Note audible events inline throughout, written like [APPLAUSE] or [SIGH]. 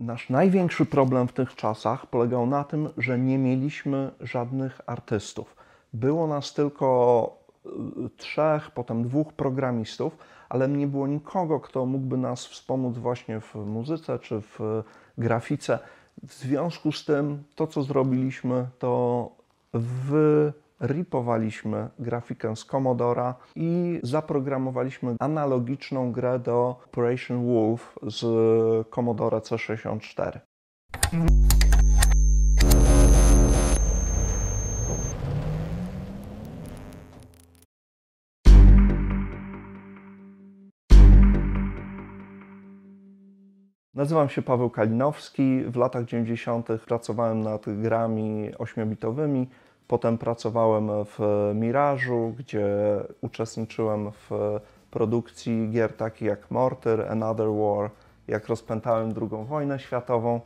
Nasz największy problem w tych czasach polegał na tym, że nie mieliśmy żadnych artystów. Było nas tylko y, trzech, potem dwóch programistów, ale nie było nikogo, kto mógłby nas wspomóc właśnie w muzyce czy w grafice. W związku z tym to, co zrobiliśmy, to wyripowaliśmy grafikę z Commodora i zaprogramowaliśmy analogiczną grę do Operation Wolf z Commodore C64. Nazywam się Paweł Kalinowski. W latach 90. pracowałem nad grami 8-bitowymi. Potem pracowałem w Mirażu, gdzie uczestniczyłem w produkcji gier takich jak Mortar, Another War, jak rozpętałem II wojnę światową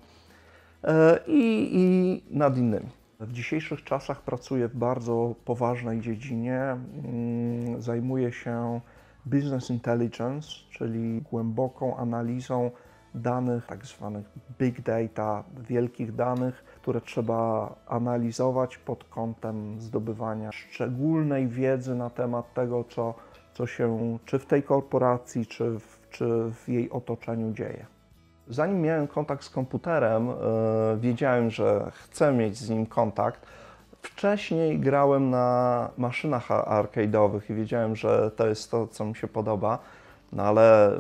e, i, i nad innymi. W dzisiejszych czasach pracuję w bardzo poważnej dziedzinie. Mm, zajmuję się business intelligence, czyli głęboką analizą danych, tak zwanych big data, wielkich danych, które trzeba analizować pod kątem zdobywania szczególnej wiedzy na temat tego, co, co się czy w tej korporacji, czy w, czy w jej otoczeniu dzieje. Zanim miałem kontakt z komputerem, yy, wiedziałem, że chcę mieć z nim kontakt. Wcześniej grałem na maszynach arcade'owych i wiedziałem, że to jest to, co mi się podoba, no ale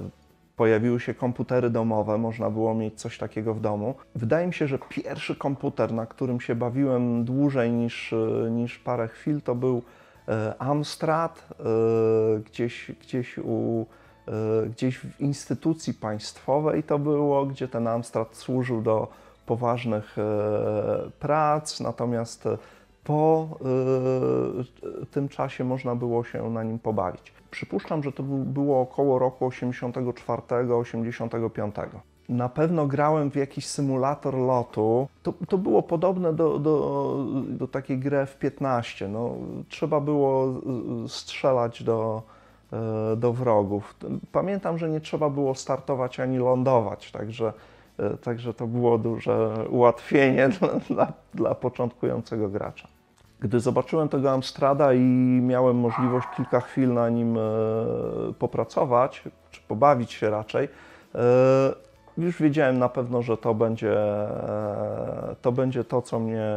pojawiły się komputery domowe, można było mieć coś takiego w domu. Wydaje mi się, że pierwszy komputer, na którym się bawiłem dłużej niż, e, niż parę chwil, to był e, Amstrad, e, gdzieś, gdzieś, u, gdzieś w instytucji państwowej to było, gdzie ten Amstrad służył do poważnych prac, natomiast po tym czasie można było się na nim pobawić. Przypuszczam, że to było około roku 84-85. Na pewno grałem w jakiś symulator lotu. To, to było podobne do, do, do takiej gry w 15. No, trzeba było strzelać do, e, do wrogów. Pamiętam, że nie trzeba było startować ani lądować, także, e, także to było duże ułatwienie dla, [LAUGHS] dla, dla początkującego gracza. Gdy zobaczyłem tego Amstrada i miałem możliwość kilka chwil na nim e, popracować, czy pobawić się raczej, e, już wiedziałem na pewno, że to będzie e, to, będzie to co mnie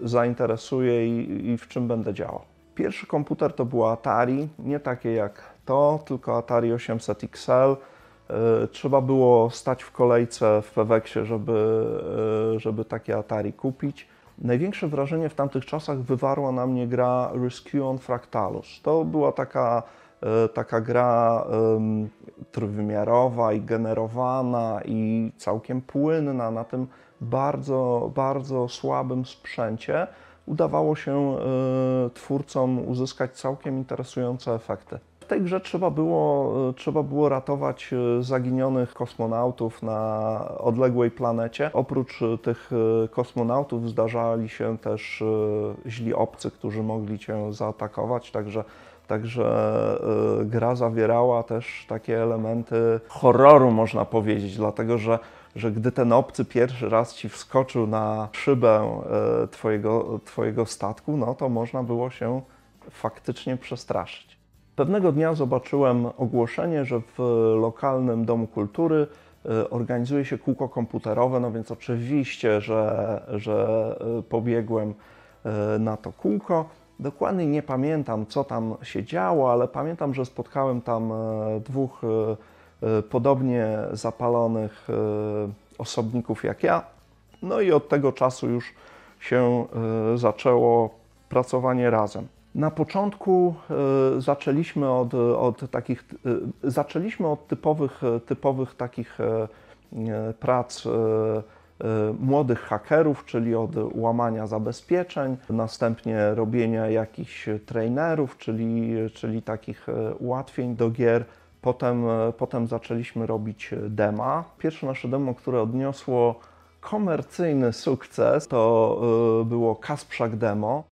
zainteresuje i, i w czym będę działał. Pierwszy komputer to było Atari, nie takie jak to, tylko Atari 800 XL. Trzeba było stać w kolejce w Peweksie, żeby, żeby takie Atari kupić. Największe wrażenie w tamtych czasach wywarła na mnie gra Rescue Fractalus. To była taka, e, taka gra trójwymiarowa i generowana i całkiem płynna na tym bardzo, bardzo słabym sprzęcie. Udawało się y, twórcom uzyskać całkiem interesujące efekty. W tej grze trzeba było, e, trzeba było ratować e, zaginionych kosmonautów na odległej planecie. Oprócz e, tych kosmonautów zdarzali się też źli obcy, którzy mogli cię zaatakować, także Także gra zawierała też takie elementy horroru, można powiedzieć, dlatego że, że gdy ten obcy pierwszy raz ci wskoczył na szybę twojego, twojego statku, no to można było się faktycznie przestraszyć. Pewnego dnia zobaczyłem ogłoszenie, że w lokalnym domu kultury e, organizuje się kółko komputerowe, no więc oczywiście, że, że e, pobiegłem e, na to kółko. Dokładnie nie pamiętam, co tam się działo, ale pamiętam, że spotkałem tam dwóch podobnie zapalonych osobników jak ja. No i od tego czasu już się zaczęło pracowanie razem. Na początku e, zaczęliśmy od, od takich, e, zaczęliśmy od typowych, typowych takich e, prac młodych hakerów, czyli od łamania zabezpieczeń, następnie robienia jakichś trainerów, czyli, czyli takich ułatwień do gier. Potem, potem zaczęliśmy robić dema. Pierwsze nasze demo, które odniosło komercyjny sukces, to było Kasprzak Demo.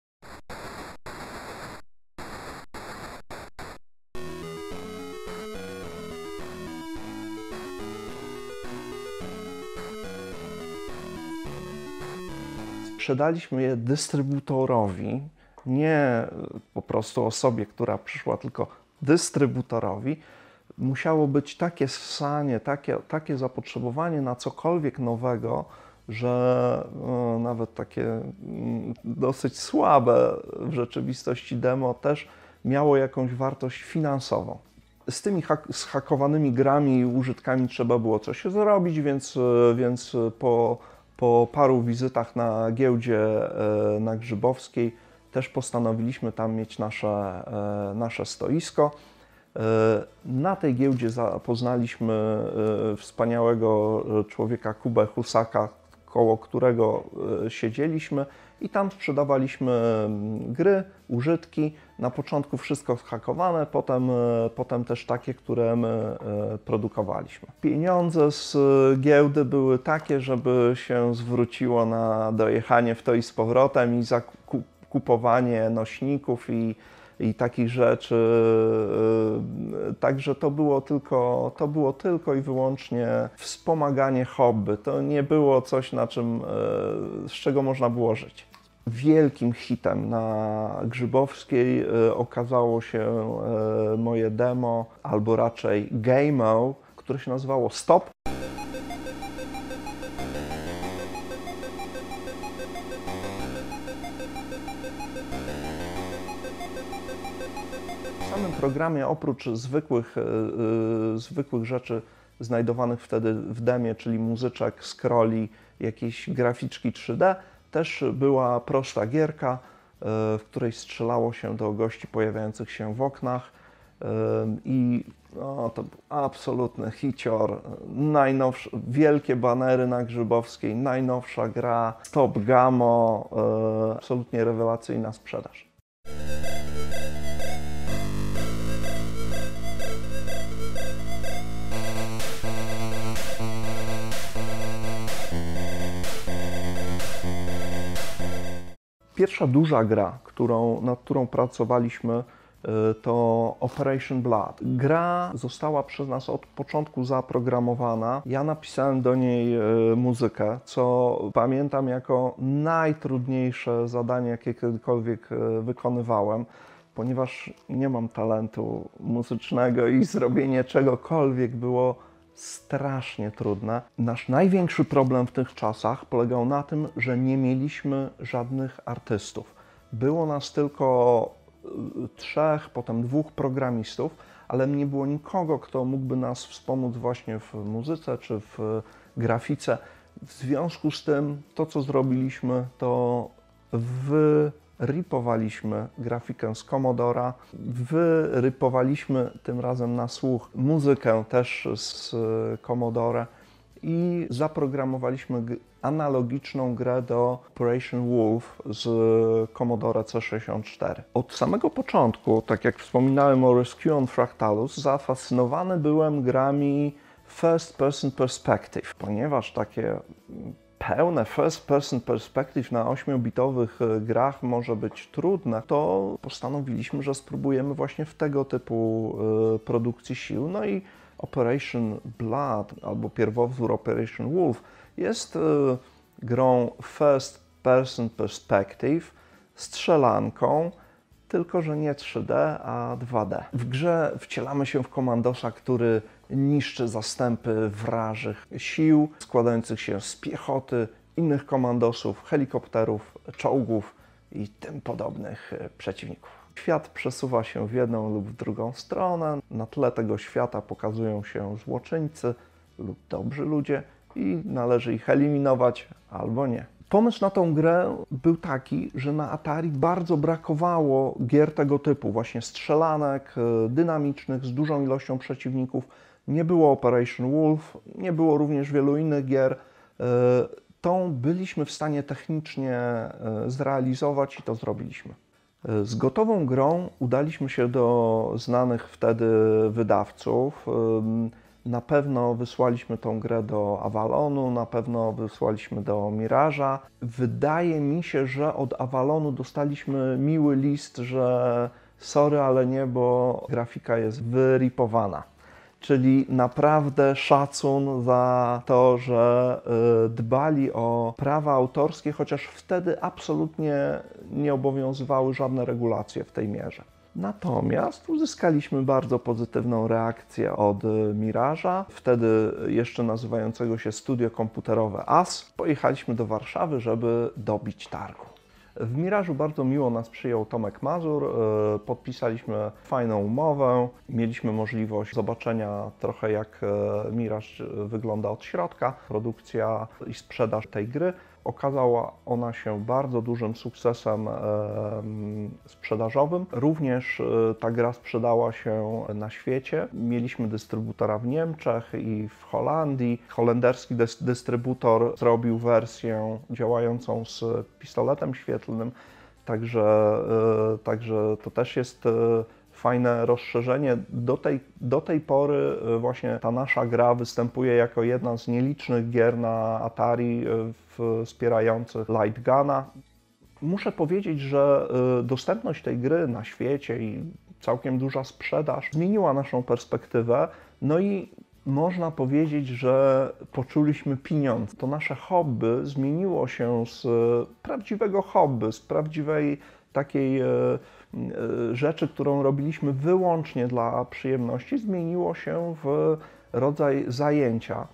Sprzedaliśmy je dystrybutorowi, nie po prostu osobie, która przyszła, tylko dystrybutorowi. Musiało być takie ssanie, takie, takie zapotrzebowanie na cokolwiek nowego, że no, nawet takie mm, dosyć słabe w rzeczywistości demo też miało jakąś wartość finansową. Z tymi hak zhakowanymi grami i użytkami trzeba było coś zrobić, więc, więc po, po paru wizytach na giełdzie e, na Grzybowskiej też postanowiliśmy tam mieć nasze, e, nasze stoisko. E, na tej giełdzie poznaliśmy wspaniałego człowieka Kubę Husaka, koło którego siedzieliśmy i tam sprzedawaliśmy mm, gry, użytki. Na początku wszystko zhakowane, potem, e, potem też takie, które my e, produkowaliśmy. Pieniądze z giełdy były takie, żeby się zwróciło na dojechanie w to i z powrotem i zakupowanie nośników i i takich rzeczy. Także to było tylko, to było tylko i wyłącznie wspomaganie hobby. To nie było coś, na czym, z czego można było żyć. Wielkim hitem na Grzybowskiej y, okazało się moje demo, albo raczej game, które się nazywało Stop. samym programie oprócz zwykłych, yy, zwykłych rzeczy znajdowanych wtedy w demie, czyli muzyczek, scrolli, jakieś graficzki 3D, też była prosta gierka, yy, w której strzelało się do gości pojawiających się w oknach yy, i no, to był absolutny hicior, najnowsze, wielkie banery na Grzybowskiej, najnowsza gra, Stop Gamo, absolutnie rewelacyjna sprzedaż. Pierwsza duża gra, którą, nad którą pracowaliśmy, y, to Operation Blood. Gra została przez nas od początku zaprogramowana. Ja napisałem do niej y, muzykę, co pamiętam jako najtrudniejsze zadanie, jakie kiedykolwiek y, wykonywałem ponieważ nie mam talentu muzycznego i zrobienie czegokolwiek było strasznie trudne. Nasz największy problem w tych czasach polegał na tym, że nie mieliśmy żadnych artystów. Było nas tylko y, trzech, potem dwóch programistów, ale nie było nikogo, kto mógłby nas wspomóc właśnie w muzyce czy w grafice. W związku z tym to, co zrobiliśmy, to w ripowaliśmy grafikę z Commodora, wyrypowaliśmy tym razem na słuch muzykę też z Commodore i zaprogramowaliśmy analogiczną grę do Operation Wolf z Commodore C64. Od samego początku, tak jak wspominałem o Rescue on Fractalus, zafascynowany byłem grami First Person Perspective, ponieważ takie pełne first person perspective na 8-bitowych e, grach może być trudne, to postanowiliśmy, że spróbujemy właśnie w tego typu e, produkcji sił. No i Operation Blood albo pierwowzór Operation Wolf jest e, grą first person perspective, strzelanką, tylko że nie 3D, a 2D. W grze wcielamy się w komandosa, który niszczy zastępy wrażych sił składających się z piechoty, innych komandosów, helikopterów, czołgów i tym podobnych e, przeciwników. Świat przesuwa się w jedną lub w drugą stronę. Na tle tego świata pokazują się złoczyńcy lub dobrzy ludzie i należy ich eliminować albo nie. Pomysł na tą grę był taki, że na Atari bardzo brakowało gier tego typu, właśnie strzelanek e, dynamicznych z dużą ilością przeciwników. Nie było Operation Wolf, nie było również wielu innych gier. E, tą byliśmy w stanie technicznie e, zrealizować i to zrobiliśmy. Z gotową grą udaliśmy się do znanych wtedy wydawców. Na pewno wysłaliśmy tą grę do Avalonu, na pewno wysłaliśmy do Miraża. Wydaje mi się, że od Avalonu dostaliśmy miły list, że sorry, ale nie, bo grafika jest wyripowana. Czyli naprawdę szacun za to, że y, dbali o prawa autorskie, chociaż wtedy absolutnie nie obowiązywały żadne regulacje w tej mierze. Natomiast uzyskaliśmy bardzo pozytywną reakcję od Miraża, wtedy jeszcze nazywającego się Studio Komputerowe AS. Pojechaliśmy do Warszawy, żeby dobić targu. W Mirażu bardzo miło nas przyjął Tomek Mazur. e, Podpisaliśmy fajną umowę. Mieliśmy możliwość zobaczenia trochę, jak e, Miraż wygląda od środka, produkcja i sprzedaż tej gry. Okazała ona się bardzo dużym sukcesem sprzedażowym. Również e, ta gra sprzedała się na świecie. Mieliśmy dystrybutora w Niemczech i w Holandii. Holenderski dys- dystrybutor zrobił wersję działającą z pistoletem świetlnym, także, e, także to też jest e, fajne rozszerzenie. Do tej, do tej pory e, właśnie ta nasza gra występuje jako jedna z nielicznych gier na Atari e, wspierających Light Guna. Muszę powiedzieć, że y, dostępność tej gry na świecie i całkiem duża sprzedaż zmieniła naszą perspektywę. No i można powiedzieć, że poczuliśmy pieniądz. To nasze hobby zmieniło się z prawdziwego hobby, z prawdziwej takiej rzeczy, którą robiliśmy wyłącznie dla przyjemności, zmieniło się w rodzaj zajęcia.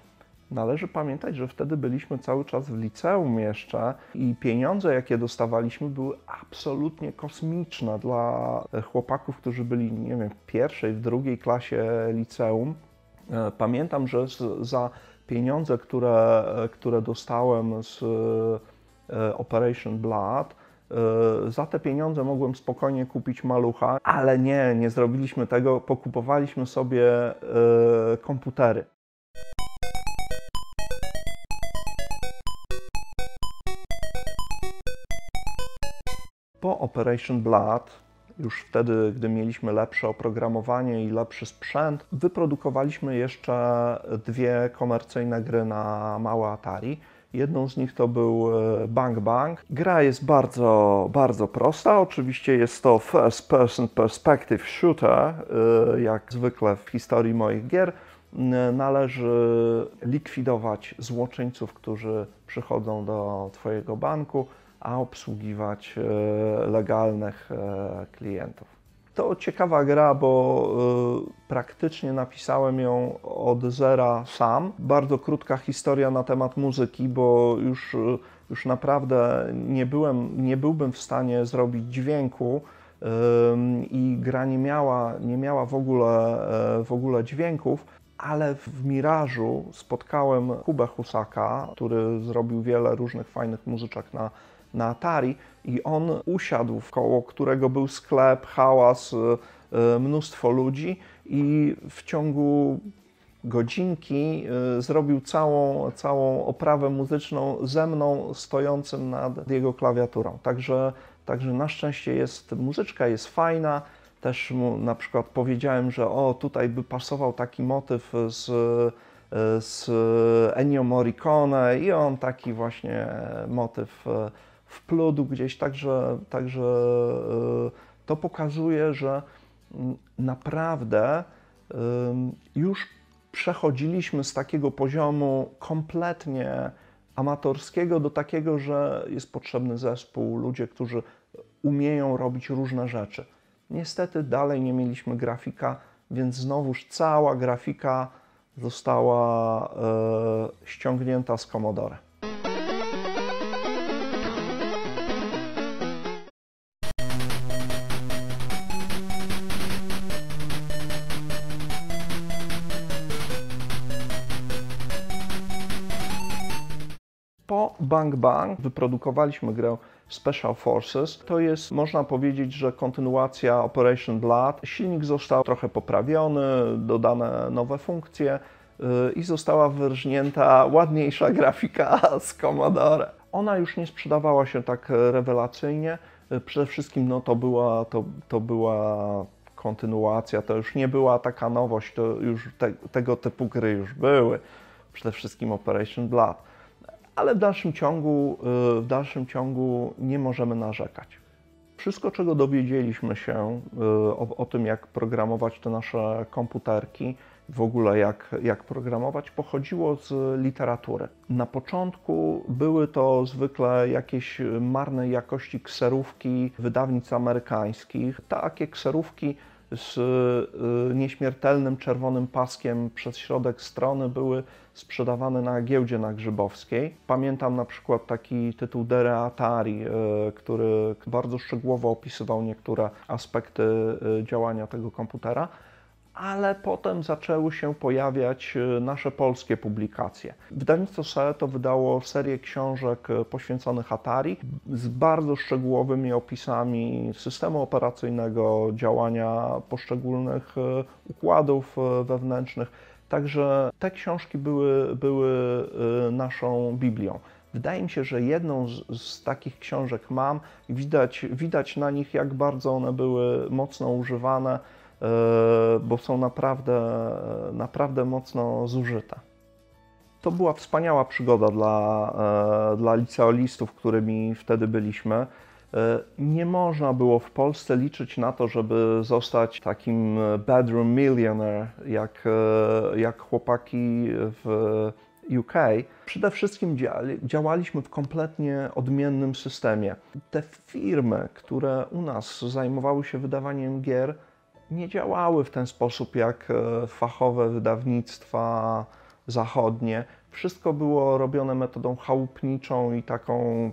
Należy pamiętać, że wtedy byliśmy cały czas w liceum jeszcze i pieniądze, jakie dostawaliśmy, były absolutnie kosmiczne dla chłopaków, którzy byli, nie wiem, w pierwszej, w drugiej klasie liceum. E, Pamiętam, że za pieniądze, które, które dostałem z e, Operation Blood, e, za te pieniądze mogłem spokojnie kupić malucha, ale nie, nie zrobiliśmy tego, pokupowaliśmy sobie e, komputery. Po Operation Blood, już wtedy, gdy mieliśmy lepsze oprogramowanie i lepszy sprzęt, wyprodukowaliśmy jeszcze dwie komercyjne gry na małe Atari. Jedną z nich to był e, Bang Bang. Gra jest bardzo, bardzo prosta. Oczywiście jest to first person perspective shooter, e, jak zwykle w historii moich gier. Należy likwidować złoczyńców, którzy przychodzą do Twojego banku, a obsługiwać e, legalnych klientów. To ciekawa gra, bo e, praktycznie napisałem ją od zera sam. Bardzo krótka historia na temat muzyki, bo już, e, już naprawdę nie, byłem, nie byłbym w stanie zrobić dźwięku ym, i gra nie miała, nie miała w, ogóle, e, w ogóle dźwięków. Ale w Mirażu spotkałem Kubę Husaka, który zrobił wiele różnych fajnych muzyczek na, na Atari i on usiadł koło którego był sklep, hałas, y, y, mnóstwo ludzi i w ciągu godzinki y, zrobił całą, całą oprawę muzyczną ze mną stojącym nad jego klawiaturą. Także, także na szczęście jest, muzyczka jest fajna. Też mu na przykład powiedziałem, że o, tutaj by pasował taki motyw z, z Ennio Morricone i on taki właśnie motyw wplódł gdzieś, także, także y, to pokazuje, że mm, naprawdę ym, już przechodziliśmy z takiego poziomu kompletnie amatorskiego do takiego, że jest potrzebny zespół, ludzie, którzy umieją robić różne rzeczy. Niestety dalej nie mieliśmy grafika, więc znowuż cała grafika została e, ściągnięta z Commodore. Bang Bang wyprodukowaliśmy grę Special Forces. To jest, można powiedzieć, że kontynuacja Operation Blood. Silnik został trochę poprawiony, dodane nowe funkcje yy, i została wyrżnięta ładniejsza [LAUGHS] grafika z Commodore. Ona już nie sprzedawała się tak rewelacyjnie. Przede wszystkim no, to, była, to, to była kontynuacja, to już nie była taka nowość, to już te, tego typu gry już były. Przede wszystkim Operation Blood ale w dalszym ciągu, y, w dalszym ciągu nie możemy narzekać. Wszystko, czego dowiedzieliśmy się y, o, o tym, jak programować te nasze komputerki, w ogóle jak, jak programować, pochodziło z literatury. Na początku były to zwykle jakieś marnej jakości kserówki wydawnic amerykańskich. Takie kserówki z y, nieśmiertelnym czerwonym paskiem przez środek strony były sprzedawane na giełdzie na Grzybowskiej. Pamiętam na przykład taki tytuł Dere Atari, y, który bardzo szczegółowo opisywał niektóre aspekty y, działania tego komputera ale potem zaczęły się pojawiać nasze polskie publikacje. Wydawnictwo Soeto wydało serię książek poświęconych Atari z bardzo szczegółowymi opisami systemu operacyjnego, działania poszczególnych układów wewnętrznych. Także te książki były, były naszą Biblią. Wydaje mi się, że jedną z, z, takich książek mam widać, widać na nich, jak bardzo one były mocno używane E, bo są naprawdę, naprawdę mocno zużyte. To była wspaniała przygoda dla, e, dla licealistów, którymi wtedy byliśmy. E, nie można było w Polsce liczyć na to, żeby zostać takim bedroom millionaire, jak, jak chłopaki w UK. Przede wszystkim działaliśmy w kompletnie odmiennym systemie. Te firmy, które u nas zajmowały się wydawaniem gier, nie działały w ten sposób jak e, fachowe wydawnictwa zachodnie. Wszystko było robione metodą chałupniczą i taką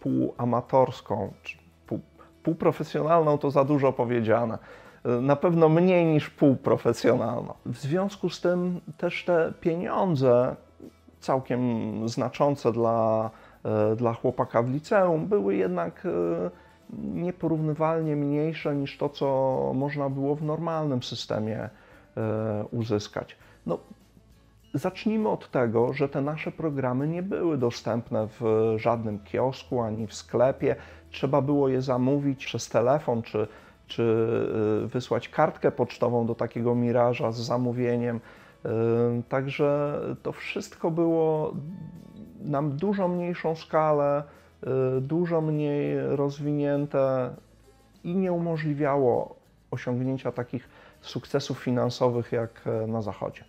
półamatorską, czy pół, półprofesjonalną to za dużo powiedziane. E, na pewno mniej niż półprofesjonalną. W związku z tym też te pieniądze, całkiem znaczące dla, e, dla chłopaka w liceum, były jednak nieporównywalnie mniejsze niż to, co można było w normalnym systemie e, uzyskać. No, zacznijmy od tego, że te nasze programy nie były dostępne w żadnym kiosku ani w sklepie. Trzeba było je zamówić przez telefon czy, czy e, wysłać kartkę pocztową do takiego miraża z zamówieniem. E, także to wszystko było na dużo mniejszą skalę dużo mniej rozwinięte i nie umożliwiało osiągnięcia takich sukcesów finansowych jak e, na Zachodzie.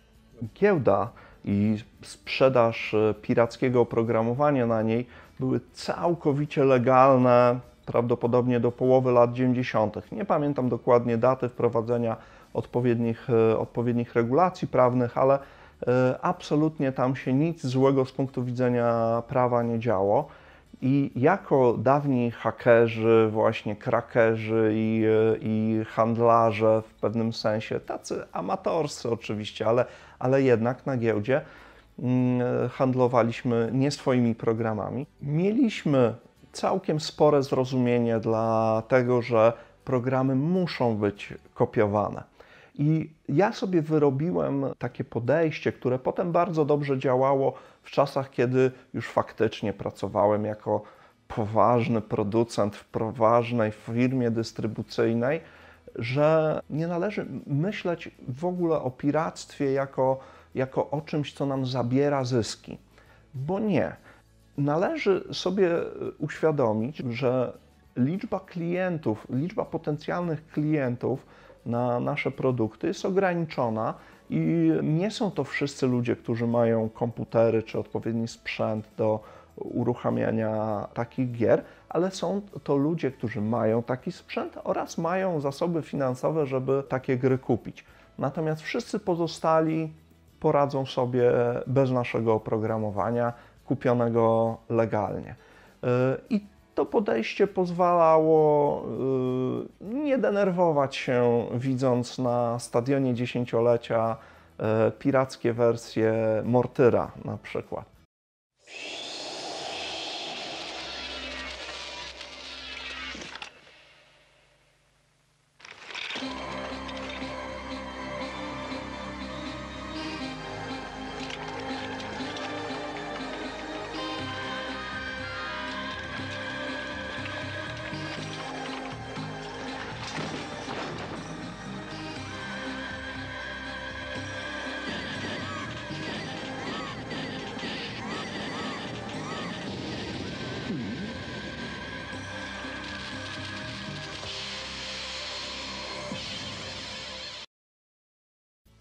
Giełda i sprzedaż e, pirackiego oprogramowania na niej były całkowicie legalne prawdopodobnie do połowy lat 90. Nie pamiętam dokładnie daty wprowadzenia odpowiednich, e, odpowiednich regulacji prawnych, ale absolutnie tam się nic złego z punktu widzenia prawa nie działo. I jako dawni hakerzy, właśnie krakerzy i, i handlarze w pewnym sensie, tacy amatorscy oczywiście, ale, ale jednak na giełdzie mm, handlowaliśmy nie swoimi programami. Mieliśmy całkiem spore zrozumienie dla tego, że programy muszą być kopiowane. I ja sobie wyrobiłem takie podejście, które potem bardzo dobrze działało w czasach, kiedy już faktycznie pracowałem jako poważny producent w poważnej firmie dystrybucyjnej, że nie należy myśleć w ogóle o piractwie jako, jako o czymś, co nam zabiera zyski. Bo nie. Należy sobie uświadomić, że liczba klientów, liczba potencjalnych klientów, na nasze produkty jest ograniczona i nie są to wszyscy ludzie, którzy mają komputery czy odpowiedni sprzęt do uruchamiania takich gier, ale są to ludzie, którzy mają taki sprzęt oraz mają zasoby finansowe, żeby takie gry kupić. Natomiast wszyscy pozostali poradzą sobie bez naszego oprogramowania kupionego legalnie. I to podejście pozwalało y, nie denerwować się, widząc na stadionie dziesięciolecia y, pirackie wersje Mortyra na przykład.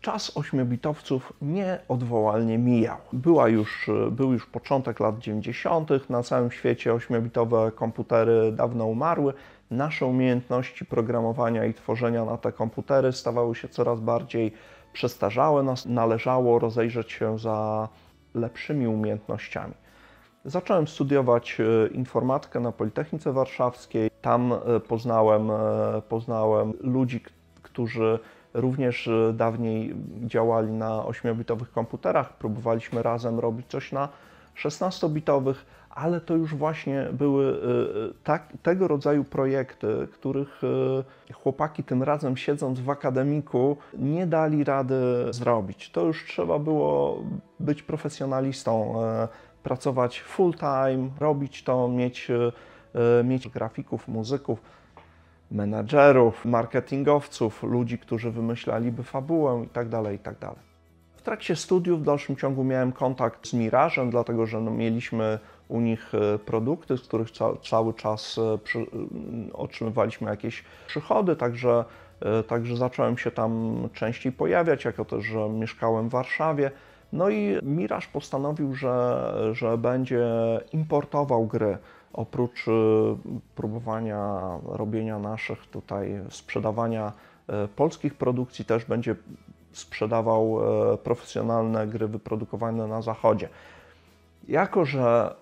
Czas ośmiobitowców nieodwołalnie mijał. Była już, był już początek lat 90., na całym świecie ośmiobitowe komputery dawno umarły. Nasze umiejętności programowania i tworzenia na te komputery stawały się coraz bardziej przestarzałe. Należało rozejrzeć się za lepszymi umiejętnościami. Zacząłem studiować e, informatykę na Politechnice Warszawskiej. Tam e, poznałem, e, poznałem ludzi, którzy również dawniej działali na 8-bitowych komputerach. Próbowaliśmy razem robić coś na 16-bitowych, ale to już właśnie były tak, tego rodzaju projekty, których chłopaki tym razem siedząc w akademiku nie dali rady zrobić. To już trzeba było być profesjonalistą pracować full time, robić to, mieć, e, mieć grafików, muzyków, menadżerów, marketingowców, ludzi, którzy wymyślaliby fabułę itd., tak itd. Tak w trakcie studiów w dalszym ciągu miałem kontakt z Mirażem, dlatego że no, mieliśmy u nich e, produkty, z których ca cały czas e, przy, otrzymywaliśmy jakieś przychody, także, także zacząłem się tam częściej pojawiać, jako też, że mieszkałem w Warszawie. No i Miraż postanowił, że, że będzie importował gry. Oprócz y, próbowania robienia naszych tutaj, sprzedawania y, polskich produkcji, też będzie sprzedawał y, profesjonalne gry wyprodukowane na zachodzie. Jako, że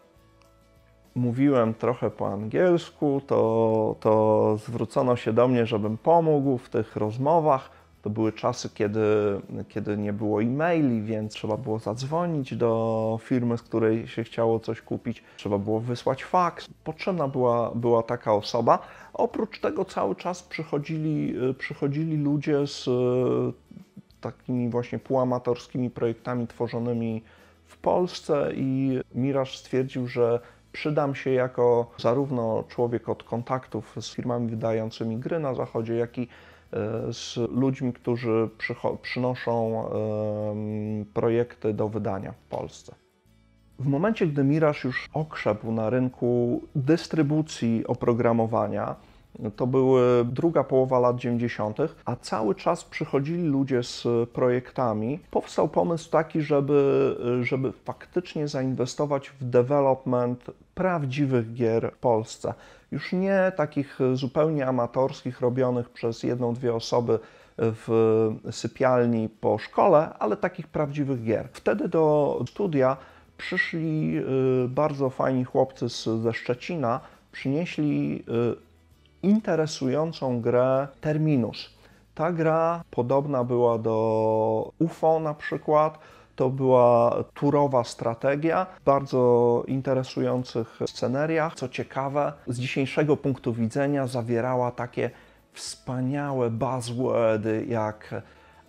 mówiłem trochę po angielsku, to, to zwrócono się do mnie, żebym pomógł w tych rozmowach. To były czasy, kiedy, kiedy nie było e-maili, więc trzeba było zadzwonić do firmy, z której się chciało coś kupić, trzeba było wysłać faks. Potrzebna była, była taka osoba. Oprócz tego cały czas przychodzili, przychodzili ludzie z e, takimi właśnie półamatorskimi projektami tworzonymi w Polsce i Miraż stwierdził, że przydam się jako zarówno człowiek od kontaktów z firmami wydającymi gry na zachodzie, jak i z ludźmi, którzy przynoszą projekty do wydania w Polsce. W momencie, gdy Miraż już okrzepł na rynku dystrybucji oprogramowania, to były druga połowa lat 90., a cały czas przychodzili ludzie z projektami. Powstał pomysł taki, żeby, żeby faktycznie zainwestować w development prawdziwych gier w Polsce. Już nie takich zupełnie amatorskich, robionych przez jedną, dwie osoby w sypialni po szkole, ale takich prawdziwych gier. Wtedy do studia przyszli y, bardzo fajni chłopcy ze Szczecina, przynieśli y, interesującą grę Terminus. Ta gra podobna była do UFO na przykład. To była turowa strategia, bardzo interesujących scenariach. Co ciekawe, z dzisiejszego punktu widzenia zawierała takie wspaniałe buzzwordy jak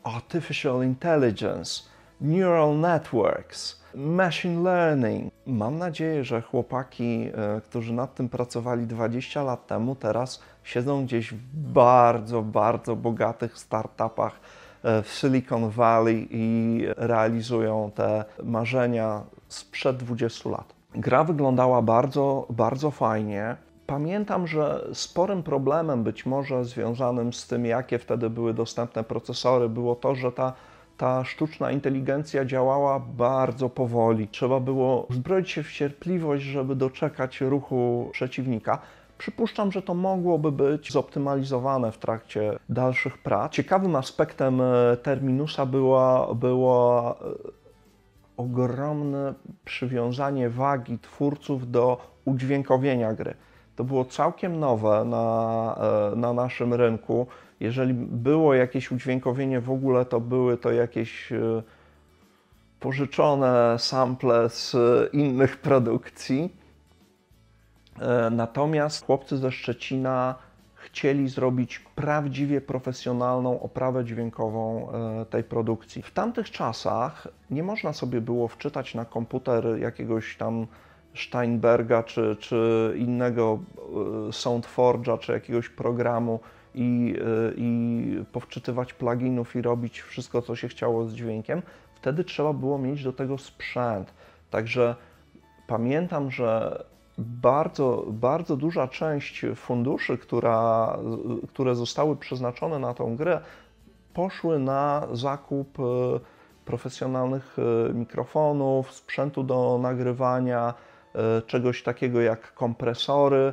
artificial intelligence, neural networks, machine learning. Mam nadzieję, że chłopaki, e, którzy nad tym pracowali 20 lat temu, teraz siedzą gdzieś w bardzo, bardzo bogatych startupach e, w Silicon Valley i realizują te marzenia sprzed 20 lat. Gra wyglądała bardzo, bardzo fajnie. Pamiętam, że sporym problemem, być może związanym z tym, jakie wtedy były dostępne procesory, było to, że ta ta sztuczna inteligencja działała bardzo powoli. Trzeba było uzbroić się w cierpliwość, żeby doczekać ruchu przeciwnika. Przypuszczam, że to mogłoby być zoptymalizowane w trakcie dalszych prac. Ciekawym aspektem e, Terminusa była, była e, ogromne przywiązanie wagi twórców do udźwiękowienia gry. To było całkiem nowe na, e, na naszym rynku. Jeżeli było jakieś udźwiękowienie w ogóle, to były to jakieś e, pożyczone sample z innych produkcji. E, natomiast chłopcy ze Szczecina chcieli zrobić prawdziwie profesjonalną oprawę dźwiękową tej produkcji. W tamtych czasach nie można sobie było wczytać na komputer jakiegoś tam Steinberga czy, czy innego e, SoundForge'a, czy jakiegoś programu i, e, i powczytywać pluginów i robić wszystko, co się chciało z dźwiękiem. Wtedy trzeba było mieć do tego sprzęt. Także pamiętam, że bardzo, bardzo duża część funduszy, która, które zostały przeznaczone na tą grę, poszły na zakup e, profesjonalnych mikrofonów, sprzętu do nagrywania, czegoś takiego jak kompresory.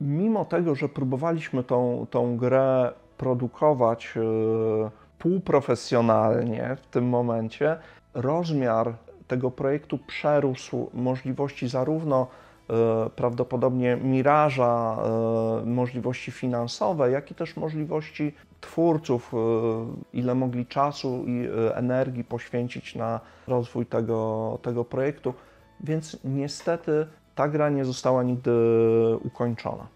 Mimo tego, że próbowaliśmy tą, tą grę produkować półprofesjonalnie w tym momencie, rozmiar tego projektu przerósł możliwości zarówno E, prawdopodobnie miraża, e, możliwości finansowe, jak i też możliwości twórców, e, ile mogli czasu i energii poświęcić na rozwój tego, tego projektu. Więc niestety ta gra nie została nigdy ukończona.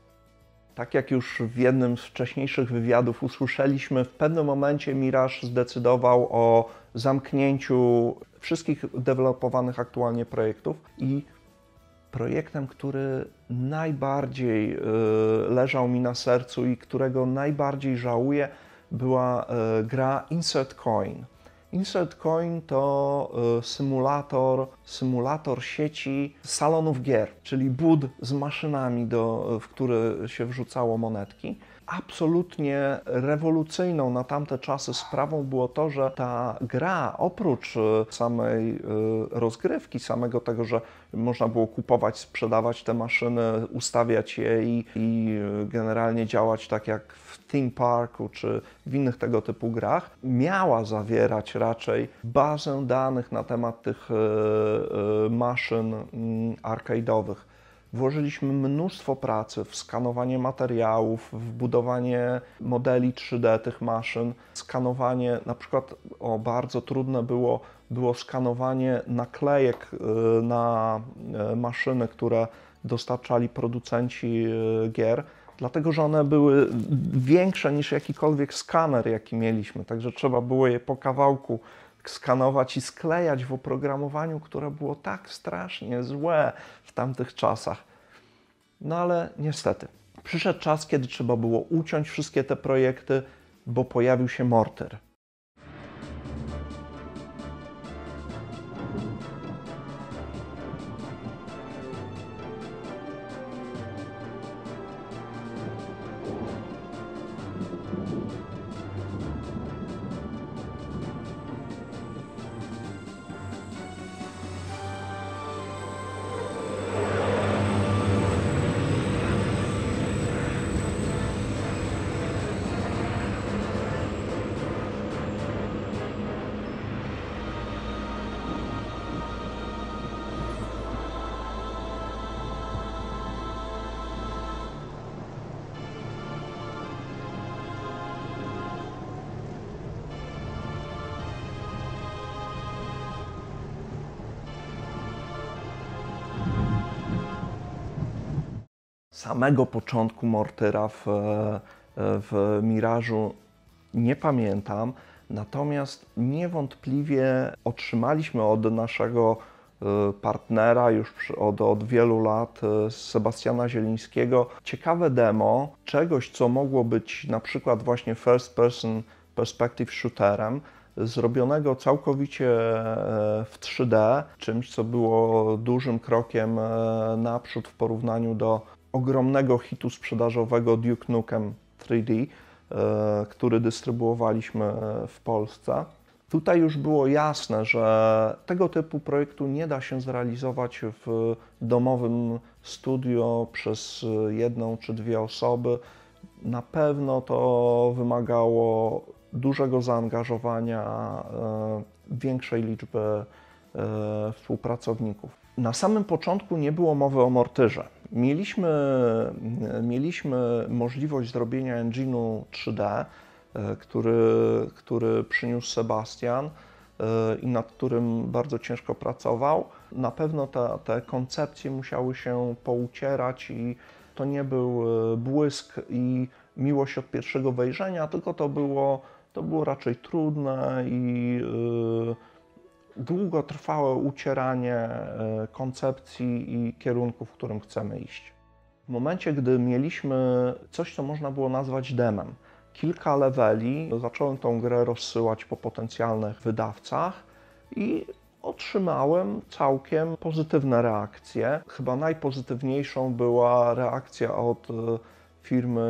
Tak jak już w jednym z wcześniejszych wywiadów usłyszeliśmy, w pewnym momencie Mirage zdecydował o zamknięciu wszystkich dewelopowanych aktualnie projektów i projektem, który najbardziej e, leżał mi na sercu i którego najbardziej żałuję, była e, gra Insert Coin. Insert Coin to e, symulator, symulator sieci salonów gier, czyli bud z maszynami, do, w które się wrzucało monetki. Absolutnie rewolucyjną na tamte czasy sprawą było to, że ta gra oprócz e, samej rozgrywki, samego tego, że można było kupować, sprzedawać te maszyny, ustawiać je i, i generalnie działać tak jak theme parku czy w innych tego typu grach, miała zawierać raczej bazę danych na temat tych e, maszyn mm, arcade'owych. Włożyliśmy mnóstwo pracy w skanowanie materiałów, w budowanie modeli 3D tych maszyn, skanowanie, na przykład o, bardzo trudne było, było skanowanie naklejek y, na maszyny, które dostarczali producenci gier, dlatego że one były większe niż jakikolwiek skaner, jaki mieliśmy, także trzeba było je po kawałku skanować i sklejać w oprogramowaniu, które było tak strasznie złe w tamtych czasach. No ale niestety, przyszedł czas, kiedy trzeba było uciąć wszystkie te projekty, bo pojawił się Mortyr. Samego początku Mortyra w, w Mirażu nie pamiętam, natomiast niewątpliwie otrzymaliśmy od naszego e, partnera już od, od wielu lat, e, Sebastiana Zielińskiego, ciekawe demo czegoś, co mogło być na przykład właśnie first person perspective shooterem, zrobionego całkowicie e, w 3D, czymś, co było dużym krokiem naprzód w porównaniu do ogromnego hitu sprzedażowego Duke Nukem 3D, e, który dystrybuowaliśmy w Polsce. Tutaj już było jasne, że tego typu projektu nie da się zrealizować w domowym studio przez jedną czy dwie osoby. Na pewno to wymagało dużego zaangażowania, e, większej liczby e, współpracowników. Na samym początku nie było mowy o mortyrze. Mieliśmy, mieliśmy możliwość zrobienia engine'u 3D, e, który, który przyniósł Sebastian e, i nad którym bardzo ciężko pracował. Na pewno te, te koncepcje musiały się poucierać i to nie był e, błysk i miłość od pierwszego wejrzenia, tylko to było, to było raczej trudne i yy, długotrwałe ucieranie e, koncepcji i kierunku, w którym chcemy iść. W momencie, gdy mieliśmy coś, co można było nazwać demem, kilka leveli, zacząłem tą grę rozsyłać po potencjalnych wydawcach i otrzymałem całkiem pozytywne reakcje. Chyba najpozytywniejszą była reakcja od e, firmy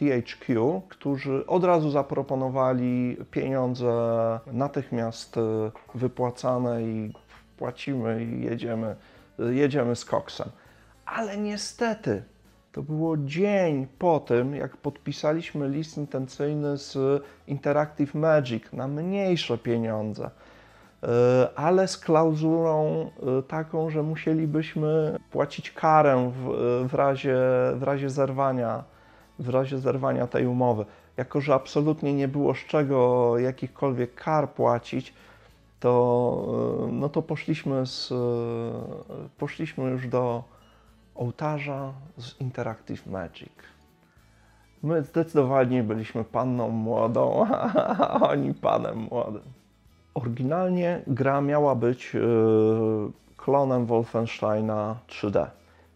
THQ, którzy od razu zaproponowali pieniądze natychmiast e, wypłacane i płacimy i jedziemy, jedziemy z koksem. Ale niestety to było dzień po tym, jak podpisaliśmy list intencyjny z Interactive Magic na mniejsze pieniądze, e, ale z klauzulą e, taką, że musielibyśmy płacić karę w, w, razie, w razie zerwania w razie zerwania tej umowy. Jako, że absolutnie nie było z czego jakichkolwiek kar płacić, to, no to poszliśmy, z, poszliśmy już do ołtarza z Interactive Magic. My zdecydowanie byliśmy panną młodą, [LAUGHS] a oni panem młodym. Oryginalnie gra miała być yy, klonem Wolfensteina 3D.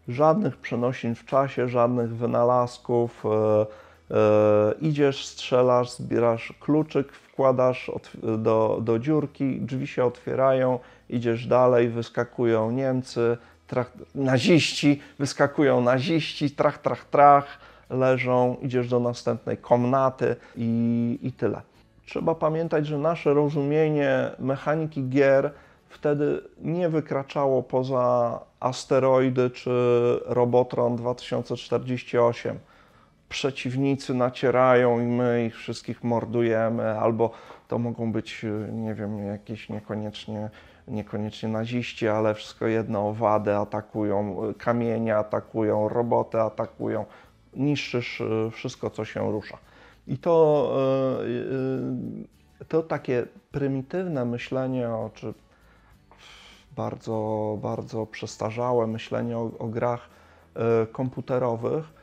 Żadnych przenosin w czasie, żadnych wynalazków. Yy, yy, idziesz, strzelasz, zbierasz kluczyk, wkładasz do, do dziurki, drzwi się otwierają, idziesz dalej, wyskakują Niemcy, trach, naziści, wyskakują naziści, trach, trach, trach, leżą, idziesz do następnej komnaty i, i tyle. Trzeba pamiętać, że nasze rozumienie mechaniki gier wtedy nie wykraczało poza asteroidy czy Robotron 2048. Przeciwnicy nacierają i my ich wszystkich mordujemy, albo to mogą być, nie wiem, jakieś niekoniecznie niekoniecznie naziści, ale wszystko jedno, owady atakują, kamienie atakują, roboty atakują, niszczysz e, wszystko, co się rusza. I to, e, e, to takie prymitywne myślenie, czy bardzo, bardzo przestarzałe myślenie o, o grach komputerowych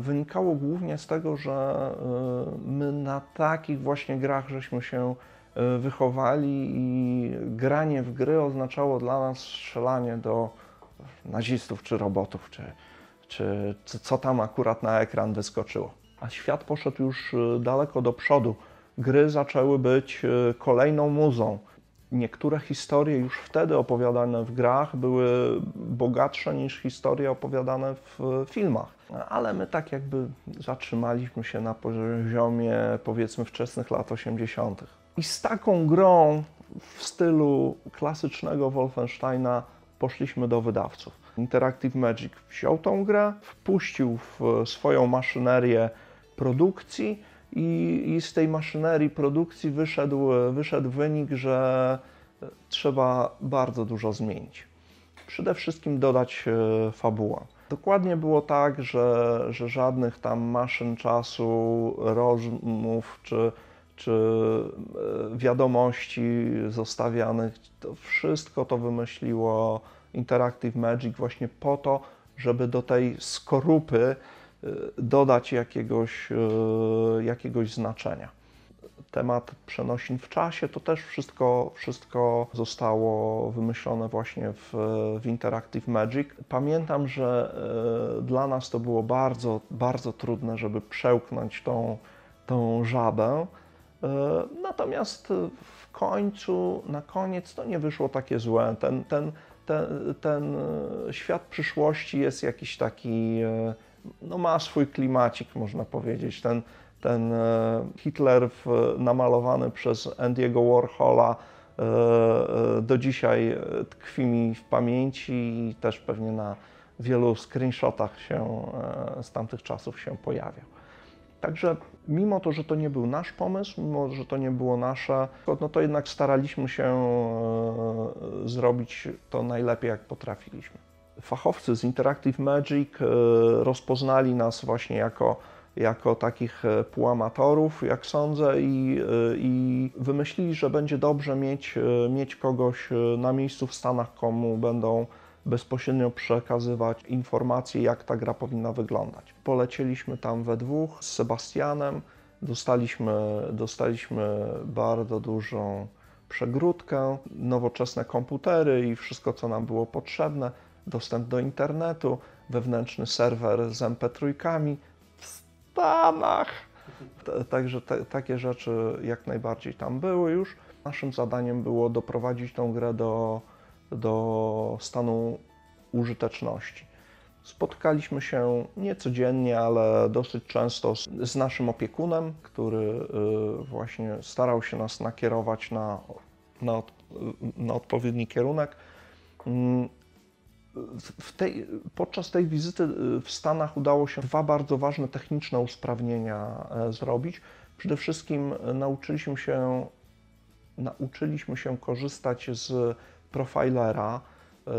wynikało głównie z tego, że my na takich właśnie grach żeśmy się E, wychowali i granie w gry oznaczało dla nas strzelanie do nazistów czy robotów, czy, czy, czy co tam akurat na ekran wyskoczyło. A świat poszedł już e, daleko do przodu. Gry zaczęły być e, kolejną muzą. Niektóre historie już wtedy opowiadane w grach były bogatsze niż historie opowiadane w filmach. Ale my tak jakby zatrzymaliśmy się na poziomie powiedzmy wczesnych lat 80. I z taką grą w stylu klasycznego Wolfensteina poszliśmy do wydawców. Interactive Magic wziął tą grę, wpuścił w swoją maszynerię produkcji i, i z tej maszynerii produkcji wyszedł, wyszedł wynik, że trzeba bardzo dużo zmienić. Przede wszystkim dodać e, fabułę. Dokładnie było tak, że, że żadnych tam maszyn czasu, rozmów czy czy e, wiadomości zostawianych. To wszystko to wymyśliło Interactive Magic właśnie po to, żeby do tej skorupy dodać jakiegoś, e, jakiegoś znaczenia. Temat przenosin w czasie, to też wszystko, wszystko zostało wymyślone właśnie w, w Interactive Magic. Pamiętam, że dla nas to było bardzo, bardzo trudne, żeby przełknąć tą, tą żabę. E, natomiast w końcu, na koniec to nie wyszło takie złe. Ten, ten, ten, ten świat przyszłości jest jakiś taki, e, no ma swój klimacik, można powiedzieć. Ten, ten e, Hitler w, namalowany przez Andy'ego Warhola do dzisiaj tkwi mi w pamięci i też pewnie na wielu screenshotach się z tamtych czasów się pojawiał. Także mimo to, że to nie był nasz pomysł, mimo że to nie było nasze, no to jednak staraliśmy się e, zrobić to najlepiej, jak potrafiliśmy. Fachowcy z Interactive Magic e, rozpoznali nas właśnie jako, jako takich e, półamatorów, jak sądzę, i, i wymyślili, że będzie dobrze mieć, mieć kogoś na miejscu w Stanach, komu będą bezpośrednio przekazywać informacje, jak ta gra powinna wyglądać. Polecieliśmy tam we dwóch z Sebastianem, dostaliśmy, dostaliśmy bardzo dużą przegródkę, nowoczesne komputery i wszystko, co nam było potrzebne, dostęp do internetu, wewnętrzny serwer z MP3 w Stanach. Także te, takie rzeczy jak najbardziej tam były już. Naszym zadaniem było doprowadzić tą grę do do stanu użyteczności. Spotkaliśmy się nie codziennie, ale dosyć często z, z naszym opiekunem, który y, właśnie starał się nas nakierować na, na, od, na odpowiedni kierunek. Mm, tej, podczas tej wizyty w Stanach udało się dwa bardzo ważne techniczne usprawnienia e, zrobić. Przede wszystkim nauczyliśmy się, nauczyliśmy się korzystać z profilera, e,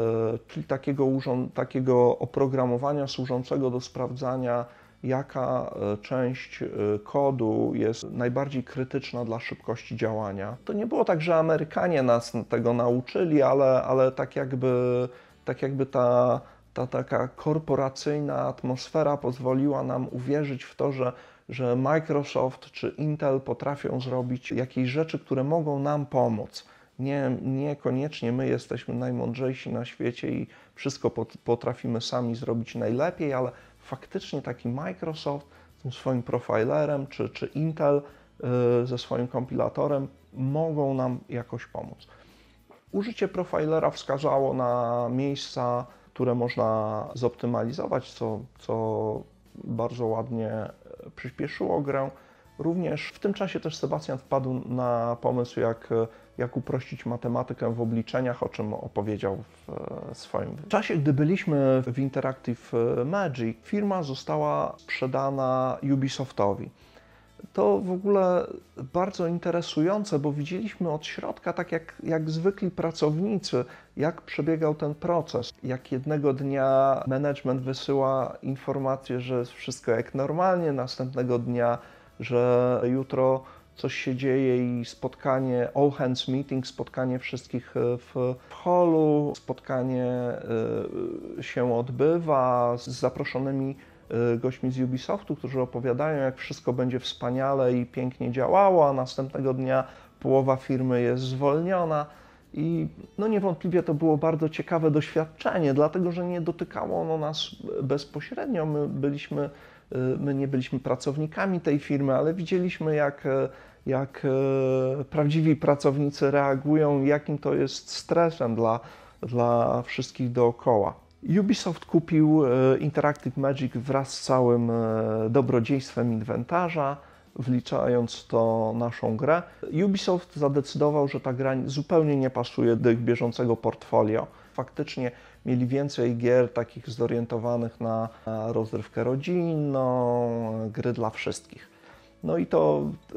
czyli takiego, takiego oprogramowania służącego do sprawdzania, jaka e, część kodu jest najbardziej krytyczna dla szybkości działania. To nie było tak, że Amerykanie nas tego nauczyli, ale, ale tak jakby tak jakby ta, ta taka korporacyjna atmosfera pozwoliła nam uwierzyć w to, że, że Microsoft czy Intel potrafią zrobić jakieś rzeczy, które mogą nam pomóc. Nie, niekoniecznie my jesteśmy najmądrzejsi na świecie i wszystko potrafimy sami zrobić najlepiej, ale faktycznie taki Microsoft z tym swoim profilerem czy, czy Intel yy, ze swoim kompilatorem mogą nam jakoś pomóc. Użycie profilera wskazało na miejsca, które można zoptymalizować, co, co bardzo ładnie przyspieszyło grę. Również w tym czasie też Sebastian wpadł na pomysł, jak, jak uprościć matematykę w obliczeniach, o czym opowiedział w swoim. W czasie, gdy byliśmy w Interactive Magic, firma została sprzedana Ubisoftowi to w ogóle bardzo interesujące, bo widzieliśmy od środka, tak jak, jak zwykli pracownicy, jak przebiegał ten proces. Jak jednego dnia management wysyła informację, że jest wszystko jak normalnie, następnego dnia, że jutro coś się dzieje i spotkanie, all hands meeting, spotkanie wszystkich w, w holu, spotkanie y, się odbywa z zaproszonymi gośćmi z Ubisoftu, którzy opowiadają, jak wszystko będzie wspaniale i pięknie działało, a następnego dnia połowa firmy jest zwolniona. I no niewątpliwie to było bardzo ciekawe doświadczenie, dlatego że nie dotykało ono nas bezpośrednio. My, byliśmy, y, my nie byliśmy pracownikami tej firmy, ale widzieliśmy, jak, jak y, prawdziwi pracownicy reagują, jakim to jest stresem dla, dla wszystkich dookoła. Ubisoft kupił e, Interactive Magic wraz z całym e, dobrodziejstwem inwentarza, wliczając to naszą grę. Ubisoft zadecydował, że ta gra zupełnie nie pasuje do ich bieżącego portfolio. Faktycznie mieli więcej gier takich zorientowanych na rozrywkę rodzinną, gry dla wszystkich. No i to e,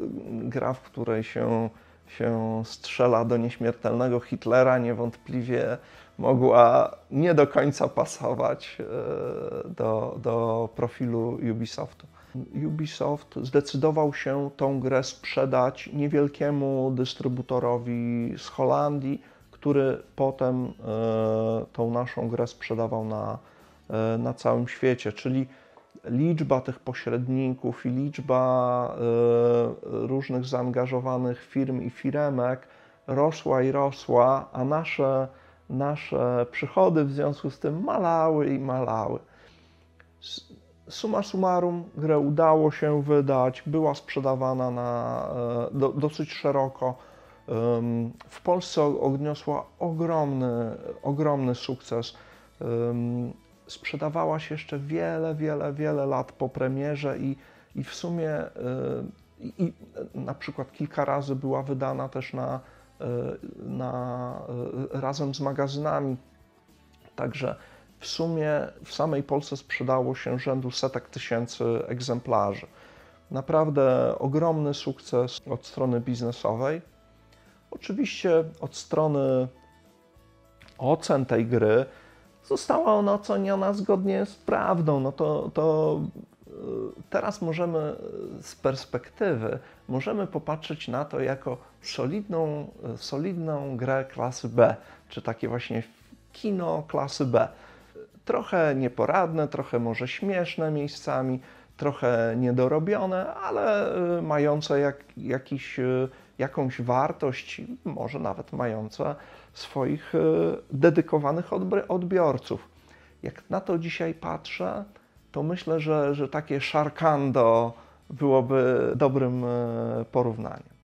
gra, w której się, się strzela do nieśmiertelnego Hitlera, niewątpliwie mogła nie do końca pasować e, do, do profilu Ubisoftu. Ubisoft zdecydował się tą grę sprzedać niewielkiemu dystrybutorowi z Holandii, który potem e, tą naszą grę sprzedawał na, e, na całym świecie, czyli liczba tych pośredników i liczba różnych zaangażowanych firm i firemek rosła i rosła, a nasze nasze przychody w związku z tym malały i malały. Suma summarum, grę udało się wydać, była sprzedawana na, e, do, dosyć szeroko. W Polsce odniosła ogromny, ogromny sukces. Sprzedawała się jeszcze wiele, wiele, wiele lat po premierze i, i w sumie e, i, na przykład kilka razy była wydana też na, na, e, razem z magazynami. Także w sumie w samej Polsce sprzedało się rzędu setek tysięcy egzemplarzy. Naprawdę ogromny sukces od strony biznesowej. Oczywiście od strony ocen tej gry została ona oceniona zgodnie z prawdą. No to, to teraz możemy z perspektywy możemy popatrzeć na to jako solidną, solidną grę klasy B, czy takie właśnie kino klasy B. Trochę nieporadne, trochę może śmieszne miejscami, trochę niedorobione, ale y, mające jak, jakiś, y, jakąś wartość, może nawet mające swoich y, dedykowanych odbiorców. Jak na to dzisiaj patrzę, to myślę, że, że takie Sharkando byłoby dobrym e, porównaniem.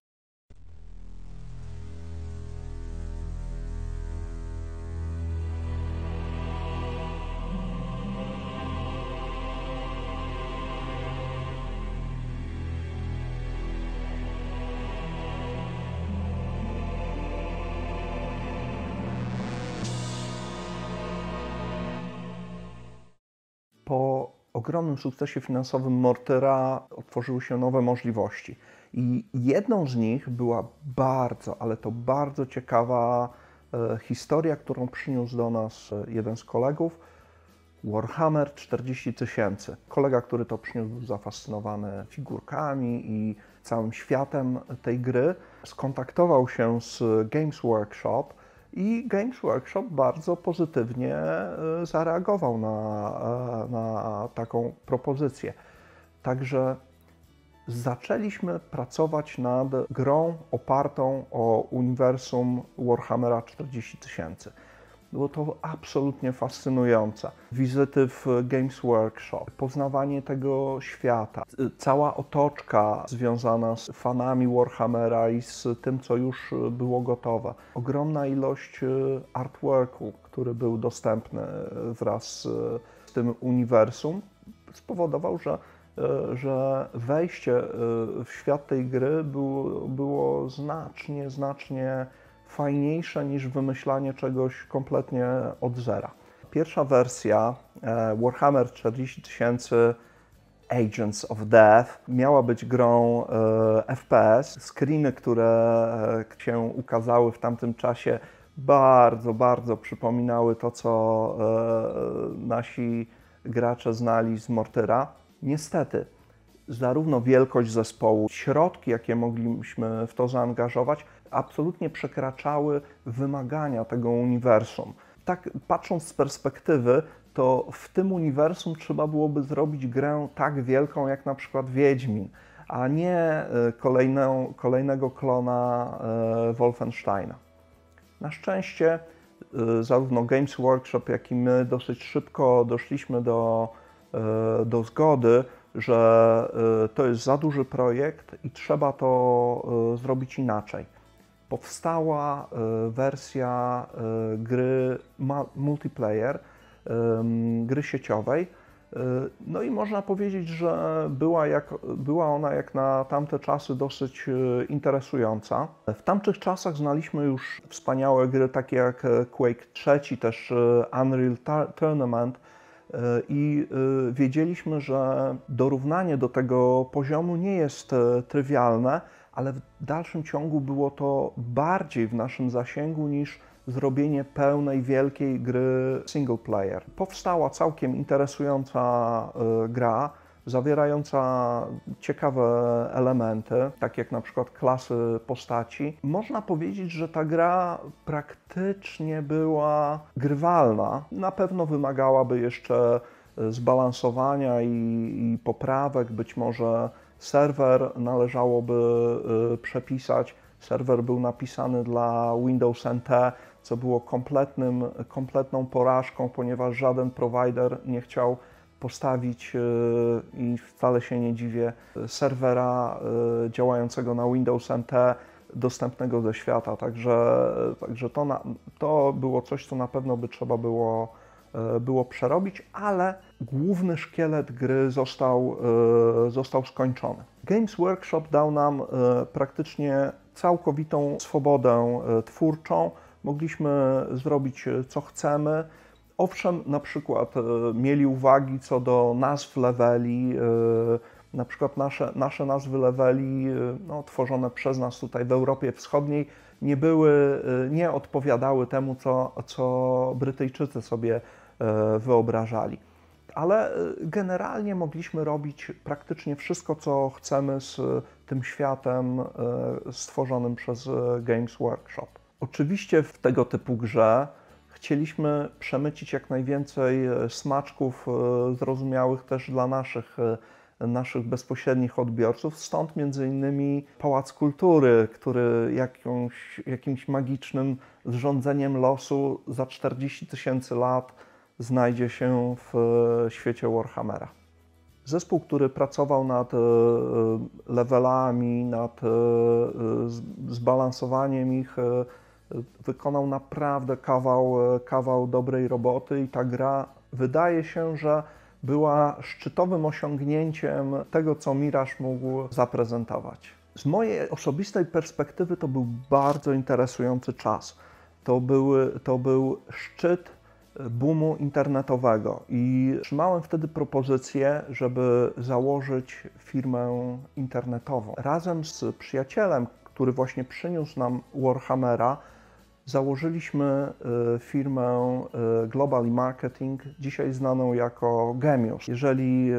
Ogromnym sukcesie finansowym Mortyra otworzyły się nowe możliwości. I jedną z nich była bardzo, ale to bardzo ciekawa e, historia, którą przyniósł do nas e, jeden z kolegów. Warhammer 40 tysięcy. Kolega, który to przyniósł, był zafascynowany figurkami i całym światem tej gry. Skontaktował się z Games Workshop i Games Workshop bardzo pozytywnie e, zareagował na, na taką propozycję. Także zaczęliśmy pracować nad grą opartą o uniwersum Warhammera 40 tysięcy. Było to absolutnie fascynujące. Wizyty w Games Workshop, poznawanie tego świata, cała otoczka związana z fanami Warhammera i z tym, co już było gotowe. Ogromna ilość artworku, który był dostępny wraz z tym uniwersum, spowodował, że E, że wejście e, w świat tej gry było, było znacznie, znacznie fajniejsze niż wymyślanie czegoś kompletnie od zera. Pierwsza wersja e, Warhammer 40 tysięcy Agents of Death miała być grą FPS. Screeny, które się ukazały w tamtym czasie, bardzo, bardzo przypominały to, co nasi gracze znali z Mortyra. Niestety, zarówno wielkość zespołu, środki, jakie mogliśmy w to zaangażować, absolutnie przekraczały wymagania tego uniwersum. Tak patrząc z perspektywy, to w tym uniwersum trzeba byłoby zrobić grę tak wielką jak na przykład Wiedźmin, a nie e, kolejną, kolejnego klona e, Wolfensteina. Na szczęście e, zarówno Games Workshop, jak i my dosyć szybko doszliśmy do do zgody, że to jest za duży projekt i trzeba to zrobić inaczej. Powstała wersja gry multiplayer, gry sieciowej. No i można powiedzieć, że była, jak, była ona jak na tamte czasy dosyć interesująca. W tamtych czasach znaliśmy już wspaniałe gry takie jak Quake 3, też Unreal Tournament, i wiedzieliśmy, że dorównanie do tego poziomu nie jest e, trywialne, ale w dalszym ciągu było to bardziej w naszym zasięgu niż zrobienie pełnej, wielkiej gry single player. Powstała całkiem interesująca e, gra, zawierająca ciekawe elementy, tak jak na przykład klasy postaci. Można powiedzieć, że ta gra praktycznie była grywalna. Na pewno wymagałaby jeszcze zbalansowania i, i poprawek, być może serwer należałoby y, przepisać. Serwer był napisany dla Windows NT, co było kompletnym, kompletną porażką, ponieważ żaden provider nie chciał postawić e, i wcale się nie dziwię, serwera e, działającego na Windows NT dostępnego ze świata. Także, także to, na, to było coś, co na pewno by trzeba było, było przerobić, ale główny szkielet gry został, został skończony. Games Workshop dał nam praktycznie całkowitą swobodę twórczą. Mogliśmy zrobić co chcemy. Owszem, na przykład e, mieli uwagi co do nazw leveli, e, na przykład nasze, nasze nazwy leveli, e, no, tworzone przez nas tutaj w Europie Wschodniej, nie były, nie odpowiadały temu, co, co Brytyjczycy sobie wyobrażali. Ale generalnie mogliśmy robić praktycznie wszystko, co chcemy z tym światem stworzonym przez Games Workshop. Oczywiście w tego typu grze Chcieliśmy przemycić jak najwięcej smaczków zrozumiałych też dla naszych, naszych bezpośrednich odbiorców, stąd między innymi Pałac Kultury, który jakąś, jakimś magicznym zrządzeniem losu za 40 tysięcy lat znajdzie się w świecie Warhammera. Zespół, który pracował nad levelami, nad zbalansowaniem ich, wykonał naprawdę kawał, kawał dobrej roboty i ta gra wydaje się, że była szczytowym osiągnięciem tego, co Miraż mógł zaprezentować. Z mojej osobistej perspektywy to był bardzo interesujący czas. To był, to był szczyt boomu internetowego i trzymałem wtedy propozycję, żeby założyć firmę internetową. Razem z przyjacielem, który właśnie przyniósł nam Warhammera, założyliśmy y, firmę y, Global Marketing, dzisiaj znaną jako Gemius. Jeżeli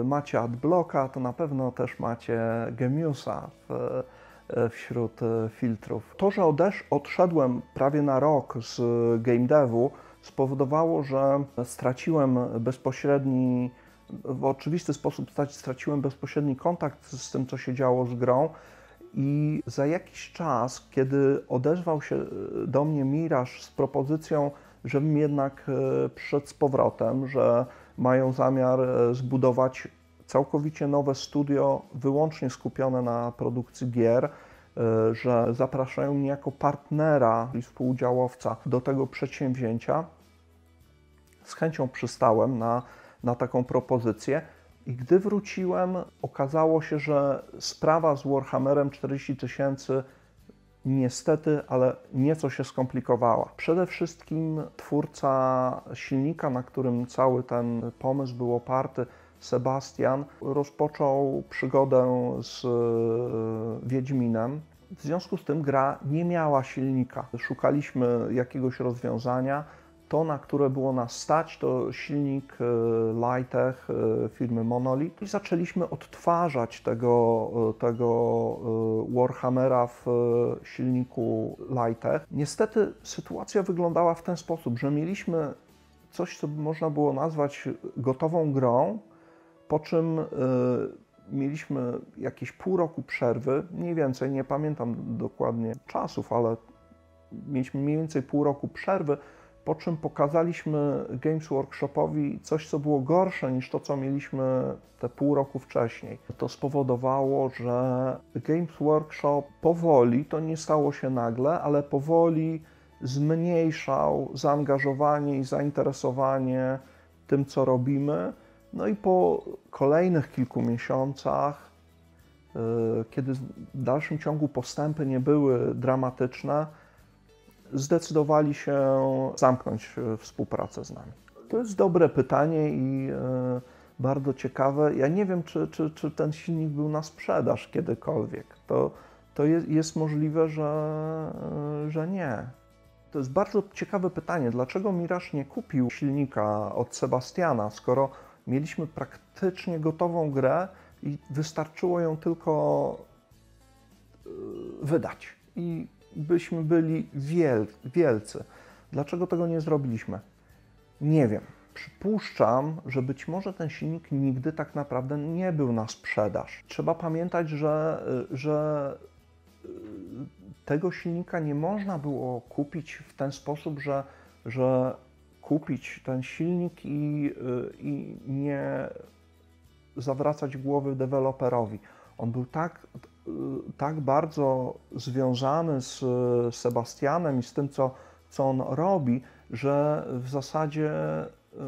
y, macie AdBlocka, to na pewno też macie Gemiusa w, wśród filtrów. To, że odesz, odszedłem prawie na rok z game devu, spowodowało, że straciłem bezpośredni, w oczywisty sposób straciłem bezpośredni kontakt z tym, co się działo z grą. I za jakiś czas, kiedy odezwał się do mnie Miraż z propozycją, żebym jednak e, przyszedł z powrotem, że mają zamiar e, zbudować całkowicie nowe studio, wyłącznie skupione na produkcji gier, e, że zapraszają mnie jako partnera i współudziałowca do tego przedsięwzięcia. Z chęcią przystałem na, na taką propozycję. I gdy wróciłem, okazało się, że sprawa z Warhammerem 40 tysięcy niestety, ale nieco się skomplikowała. Przede wszystkim twórca silnika, na którym cały ten pomysł był oparty, Sebastian, rozpoczął przygodę z e, Wiedźminem. W związku z tym gra nie miała silnika. Szukaliśmy jakiegoś rozwiązania to, na które było nas stać, to silnik e, Lightech e, firmy Monolith i zaczęliśmy odtwarzać tego, e, tego Warhammera w silniku Lightech. Niestety sytuacja wyglądała w ten sposób, że mieliśmy coś, co można było nazwać gotową grą, po czym mieliśmy jakieś pół roku przerwy, mniej więcej, nie pamiętam dokładnie czasów, ale mieliśmy mniej więcej pół roku przerwy, po czym pokazaliśmy Games Workshopowi coś, co było gorsze niż to, co mieliśmy te pół roku wcześniej. To spowodowało, że Games Workshop powoli, to nie stało się nagle, ale powoli zmniejszał zaangażowanie i zainteresowanie tym, co robimy. No i po kolejnych kilku miesiącach, y, kiedy w dalszym ciągu postępy nie były dramatyczne, zdecydowali się zamknąć e, współpracę z nami? To jest dobre pytanie i e, bardzo ciekawe. Ja nie wiem, czy, czy, czy ten silnik był na sprzedaż kiedykolwiek. To, to jest, jest możliwe, że, e, że nie. To jest bardzo ciekawe pytanie. Dlaczego Miraż nie kupił silnika od Sebastiana, skoro mieliśmy praktycznie gotową grę i wystarczyło ją tylko wydać? I byśmy byli wiel, wielcy. Dlaczego tego nie zrobiliśmy? Nie wiem. Przypuszczam, że być może ten silnik nigdy tak naprawdę nie był na sprzedaż. Trzeba pamiętać, że, że tego silnika nie można było kupić w ten sposób, że, że kupić ten silnik i, i nie zawracać głowy deweloperowi. On był tak tak bardzo związany z Sebastianem i z tym, co, co on robi, że w zasadzie y,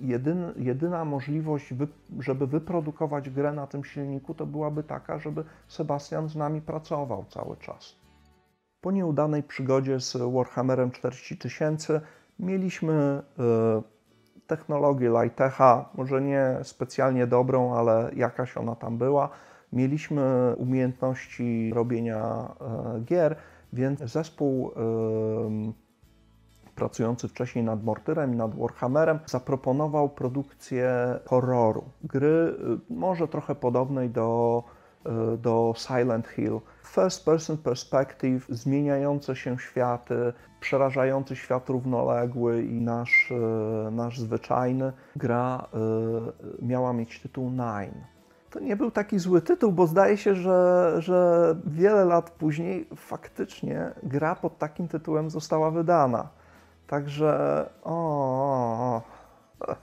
jedyn, jedyna możliwość, żeby wyprodukować grę na tym silniku, to byłaby taka, żeby Sebastian z nami pracował cały czas. Po nieudanej przygodzie z Warhammerem 40 tysięcy mieliśmy y, technologię Lightecha, może nie specjalnie dobrą, ale jakaś ona tam była mieliśmy umiejętności robienia e, gier, więc zespół pracujący wcześniej nad Mortyrem i nad Warhammerem zaproponował produkcję horroru. Gry y, może trochę podobnej do, y, do Silent Hill. First person perspective, zmieniające się światy, przerażający świat równoległy i nasz, nasz zwyczajny. Gra miała mieć tytuł Nine to nie był taki zły tytuł, bo zdaje się, że, że wiele lat później faktycznie gra pod takim tytułem została wydana. Także o,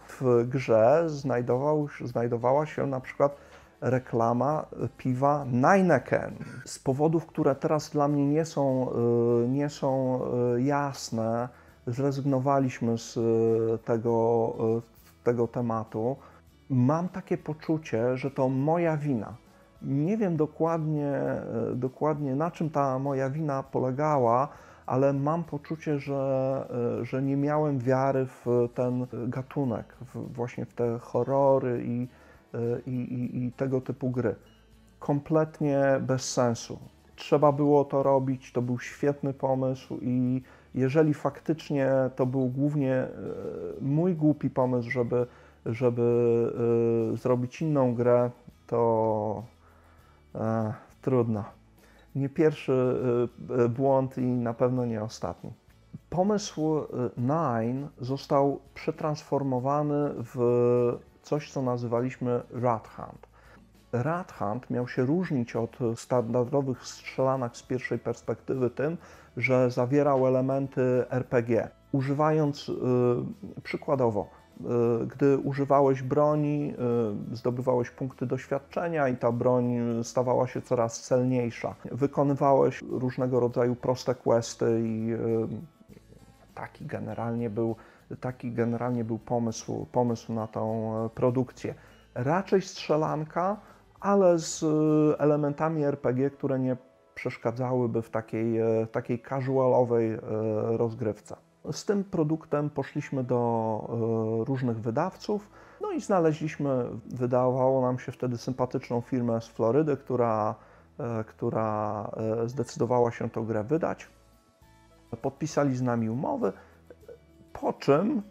w grze znajdował, znajdowała się na przykład reklama piwa Neineken. Z powodów, które teraz dla mnie nie są, y, nie są y, jasne, zrezygnowaliśmy z y, tego, tego tematu mam takie poczucie, że to moja wina. Nie wiem dokładnie, e, dokładnie na czym ta moja wina polegała, ale mam poczucie, że, e, że nie miałem wiary w ten gatunek, w, właśnie w te horrory i, e, i, i, i tego typu gry. Kompletnie bez sensu. Trzeba było to robić, to był świetny pomysł i jeżeli faktycznie to był głównie mój głupi pomysł, żeby, żeby zrobić inną grę, to e, trudno nie pierwszy y, y, błąd i na pewno nie ostatni. Pomysł y, Nine został przetransformowany w coś, co nazywaliśmy Rat Hunt. Rat Hunt miał się różnić od standardowych strzelanek z pierwszej perspektywy tym, że zawierał elementy RPG. Używając przykładowo gdy używałeś broni, e, zdobywałeś punkty doświadczenia i ta broń stawała się coraz celniejsza. Wykonywałeś różnego rodzaju proste questy i e, taki generalnie był, taki generalnie był pomysł, pomysł na tą produkcję. Raczej strzelanka, ale z elementami RPG, które nie przeszkadzałyby w takiej, takiej casualowej rozgrywce. Z tym produktem poszliśmy do e, różnych wydawców, no i znaleźliśmy, wydawało nam się wtedy sympatyczną firmę z Florydy, która, e, która e, zdecydowała się tę grę wydać. Podpisali z nami umowy, po czym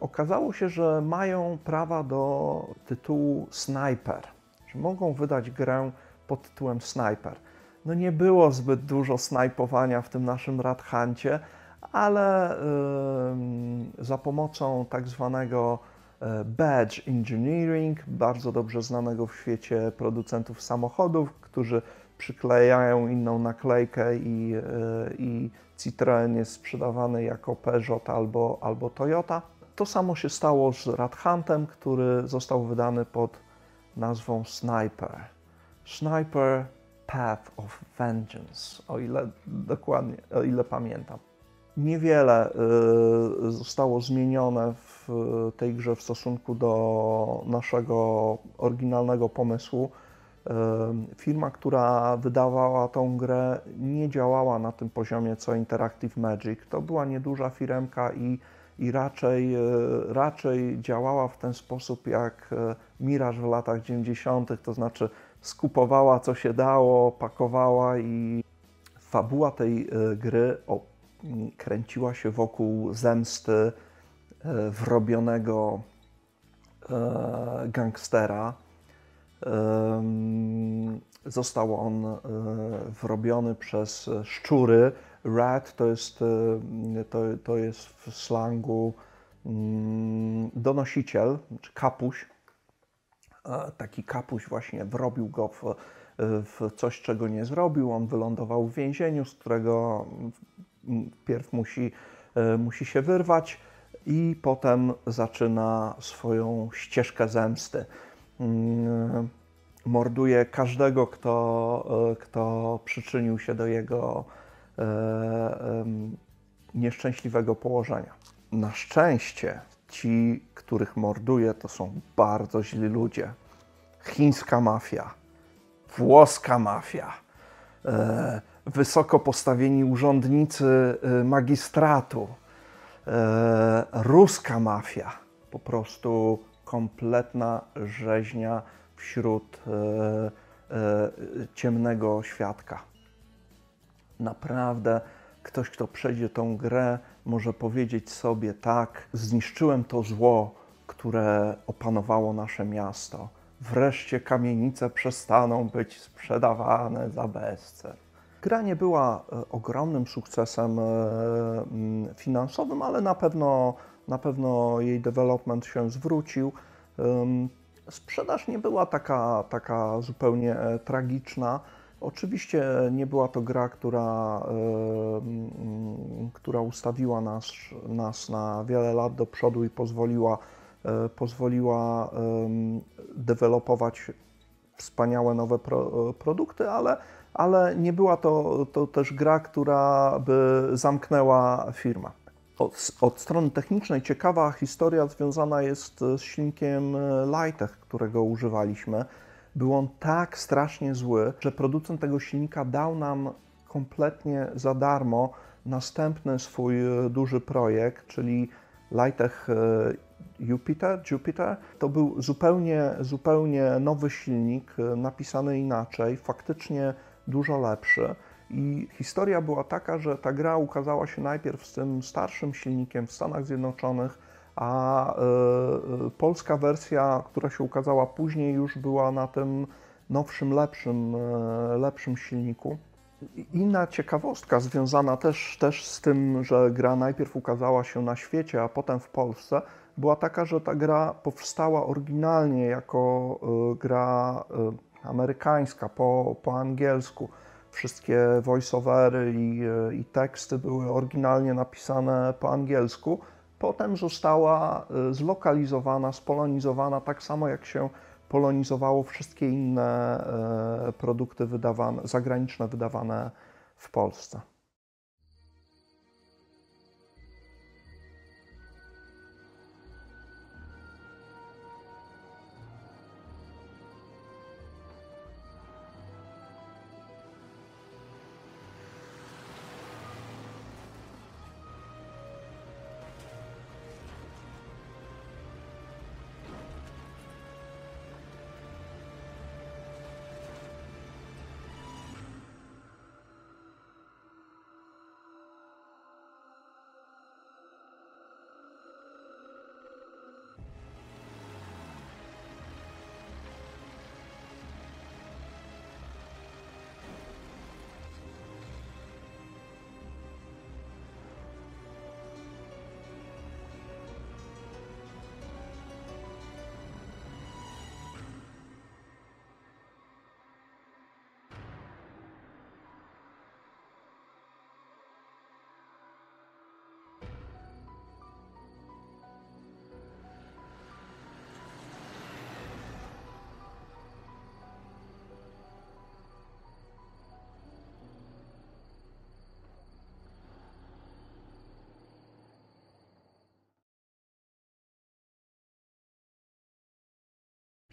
okazało się, że mają prawa do tytułu Sniper, że mogą wydać grę pod tytułem Sniper. No nie było zbyt dużo snajpowania w tym naszym Radhancie, ale za pomocą tak zwanego e, badge engineering, bardzo dobrze znanego w świecie producentów samochodów, którzy przyklejają inną naklejkę i, e, i Citroen jest sprzedawany jako Peugeot albo, albo Toyota. To samo się stało z Radhuntem, który został wydany pod nazwą Sniper. Sniper Path of Vengeance, o ile dokładnie, o ile pamiętam. Niewiele y, zostało zmienione w tej grze w stosunku do naszego oryginalnego pomysłu. Y, firma, która wydawała tą grę, nie działała na tym poziomie co Interactive Magic. To była nieduża firmka i, i raczej, y, raczej działała w ten sposób jak Mirage w latach 90., to znaczy skupowała co się dało, pakowała i fabuła tej gry kręciła się wokół zemsty e, wrobionego e, gangstera. Został on e, wrobiony przez szczury. Rat to jest, to, to jest w slangu mm, donosiciel, czy kapuś. Taki kapuś właśnie wrobił go w, w coś, czego nie zrobił. On wylądował w więzieniu, z którego pierw musi, e, musi się wyrwać i potem zaczyna swoją ścieżkę zemsty. Mm, morduje każdego, kto, e, kto przyczynił się do jego e, nieszczęśliwego położenia. Na szczęście ci, których morduje, to są bardzo źli ludzie. Chińska mafia, włoska mafia wysoko postawieni urzędnicy y, magistratu, e, ruska mafia, po prostu kompletna rzeźnia wśród e, ciemnego świadka. Naprawdę ktoś, kto przejdzie tą grę, może powiedzieć sobie tak, zniszczyłem to zło, które opanowało nasze miasto. Wreszcie kamienice przestaną być sprzedawane za bezcen. Gra nie była e, ogromnym sukcesem e, mm, finansowym, ale na pewno, na pewno jej development się zwrócił. Sprzedaż nie była taka, taka zupełnie e, tragiczna. Oczywiście nie była to gra, która, mm, która ustawiła nas, nas na wiele lat do przodu i pozwoliła, pozwoliła dewelopować wspaniałe nowe pro, produkty, ale ale nie była to, to też gra, która by zamknęła firmę. Od, od, strony technicznej ciekawa historia związana jest z silnikiem Lightech, którego używaliśmy. Był on tak strasznie zły, że producent tego silnika dał nam kompletnie za darmo następny swój duży projekt, czyli Lightech e, Jupiter, Jupiter. To był zupełnie, zupełnie nowy silnik, e, napisany inaczej, faktycznie dużo lepszy. I historia była taka, że ta gra ukazała się najpierw z tym starszym silnikiem w Stanach Zjednoczonych, a y, polska wersja, która się ukazała później, już była na tym nowszym, lepszym, y, lepszym silniku. Inna ciekawostka związana też, też z tym, że gra najpierw ukazała się na świecie, a potem w Polsce, była taka, że ta gra powstała oryginalnie jako y, gra amerykańska, po, po angielsku. Wszystkie voiceovery i, y, i teksty były oryginalnie napisane po angielsku. Potem została zlokalizowana, spolonizowana, tak samo jak się polonizowało wszystkie inne e, produkty wydawane, zagraniczne wydawane w Polsce.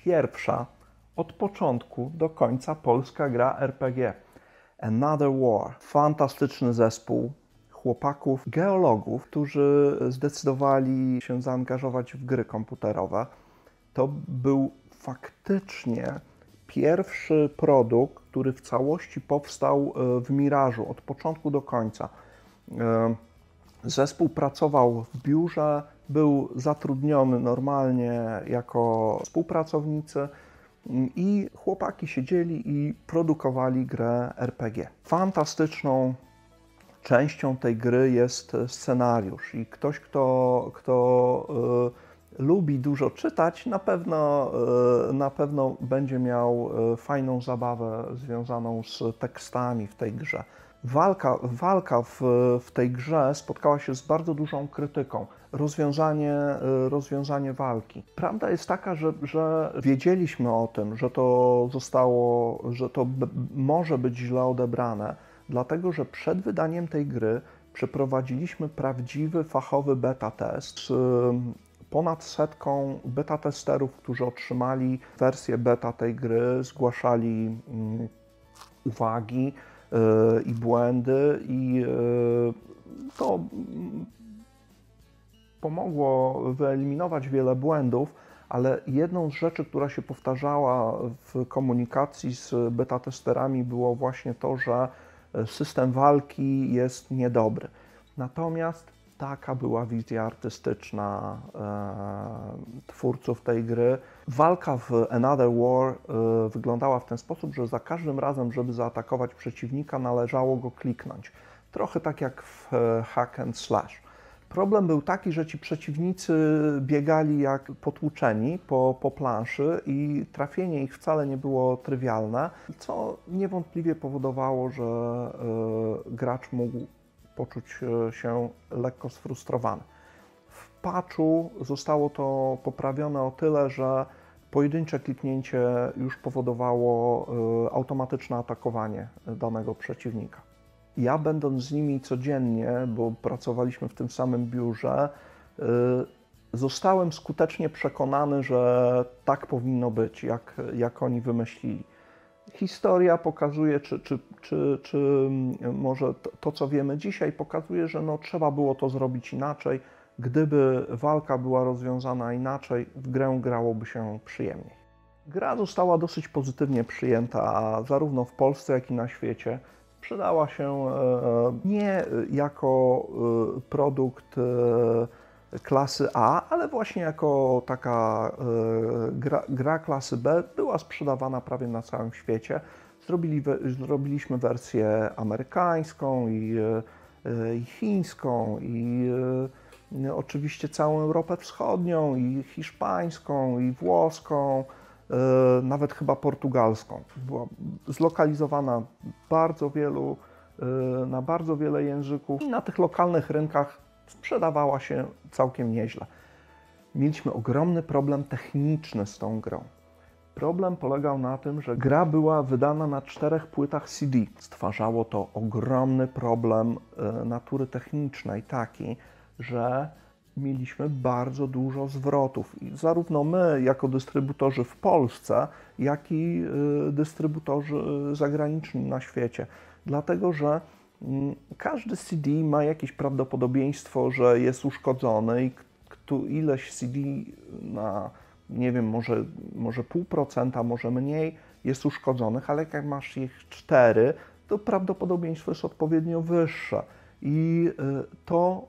Pierwsza od początku do końca polska gra RPG. Another War. Fantastyczny zespół chłopaków, geologów, którzy zdecydowali się zaangażować w gry komputerowe. To był faktycznie pierwszy produkt, który w całości powstał e, w Mirażu od początku do końca. E, zespół pracował w biurze, był zatrudniony normalnie jako współpracownicy i chłopaki siedzieli i produkowali grę RPG. Fantastyczną częścią tej gry jest scenariusz i ktoś, kto, kto y, lubi dużo czytać, na pewno, y, na pewno będzie miał y, fajną zabawę związaną z tekstami w tej grze. Walka, walka w, w tej grze spotkała się z bardzo dużą krytyką rozwiązanie, y, rozwiązanie walki. Prawda jest taka, że, że wiedzieliśmy o tym, że to zostało, że to może być źle odebrane, dlatego że przed wydaniem tej gry przeprowadziliśmy prawdziwy, fachowy beta test z y, ponad setką beta testerów, którzy otrzymali wersję beta tej gry, zgłaszali mm, uwagi i błędy i to pomogło wyeliminować wiele błędów, ale jedną z rzeczy, która się powtarzała w komunikacji z beta testerami, było właśnie to, że system walki jest niedobry. Natomiast taka była wizja artystyczna e, twórców tej gry. Walka w Another War e, wyglądała w ten sposób, że za każdym razem, żeby zaatakować przeciwnika, należało go kliknąć. Trochę tak jak w e, hack and slash. Problem był taki, że ci przeciwnicy biegali jak potłuczeni po, po planszy i trafienie ich wcale nie było trywialne, co niewątpliwie powodowało, że y, gracz mógł poczuć e, się lekko sfrustrowany. W patchu zostało to poprawione o tyle, że pojedyncze kliknięcie już powodowało y, automatyczne atakowanie danego przeciwnika ja będąc z nimi codziennie, bo pracowaliśmy w tym samym biurze, y, zostałem skutecznie przekonany, że tak powinno być, jak, jak oni wymyślili. Historia pokazuje, czy, czy, czy, czy mm, może to, to, co wiemy dzisiaj, pokazuje, że no, trzeba było to zrobić inaczej. Gdyby walka była rozwiązana inaczej, w grę grałoby się przyjemniej. Gra została dosyć pozytywnie przyjęta zarówno w Polsce, jak i na świecie. Sprzedała się e, nie jako e, produkt e, klasy A, ale właśnie jako taka gra, gra klasy B. Była sprzedawana prawie na całym świecie. Zrobili, zrobiliśmy wersję amerykańską i, i chińską i oczywiście całą Europę Wschodnią i hiszpańską i włoską. E, nawet chyba portugalską. Była zlokalizowana bardzo wielu, e, na bardzo wiele języków i na tych lokalnych rynkach sprzedawała się całkiem nieźle. Mieliśmy ogromny problem techniczny z tą grą. Problem polegał na tym, że gra była wydana na czterech płytach CD. Stwarzało to ogromny problem e, natury technicznej, taki, że mieliśmy bardzo dużo zwrotów. I zarówno my, jako dystrybutorzy w Polsce, jak i y, dystrybutorzy y, zagraniczni na świecie. Dlatego, że każdy CD ma jakieś prawdopodobieństwo, że jest uszkodzony i ileś CD na, nie wiem, może, może pół procenta, może mniej jest uszkodzonych, ale jak masz ich cztery, to prawdopodobieństwo jest odpowiednio wyższe. I y, to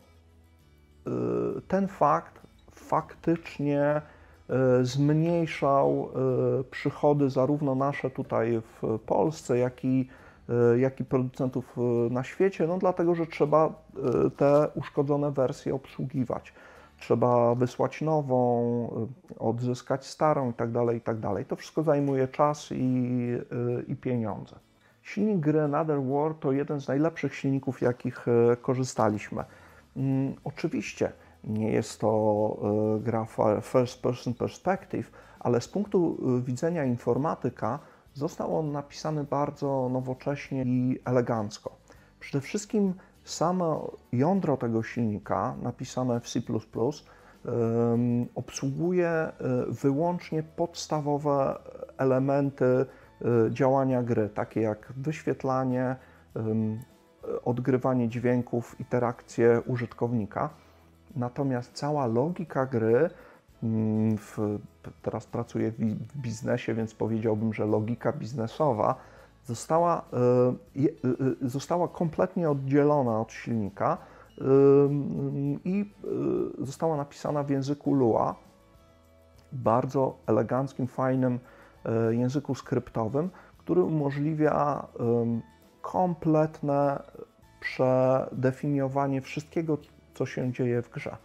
Y, ten fakt faktycznie y, zmniejszał przychody zarówno nasze tutaj w Polsce, jak i, jak i producentów na świecie, no dlatego, że trzeba te uszkodzone wersje obsługiwać. Trzeba wysłać nową, odzyskać starą itd., tak itd. Tak to wszystko zajmuje czas i, i pieniądze. Silnik gry Another War to jeden z najlepszych silników, jakich korzystaliśmy. Mm, oczywiście nie jest to e, gra first person perspective, ale z punktu e, widzenia informatyka został on napisany bardzo nowocześnie i elegancko. Przede wszystkim samo jądro tego silnika, napisane w C, obsługuje e, wyłącznie podstawowe elementy działania gry, takie jak wyświetlanie, odgrywanie dźwięków, interakcje użytkownika. Natomiast cała logika gry, w, teraz pracuję w biznesie, więc powiedziałbym, że logika biznesowa została, e, e, została kompletnie oddzielona od silnika e, i została napisana w języku Lua, bardzo eleganckim, fajnym języku skryptowym, który umożliwia kompletne przedefiniowanie wszystkiego, co się dzieje w grze.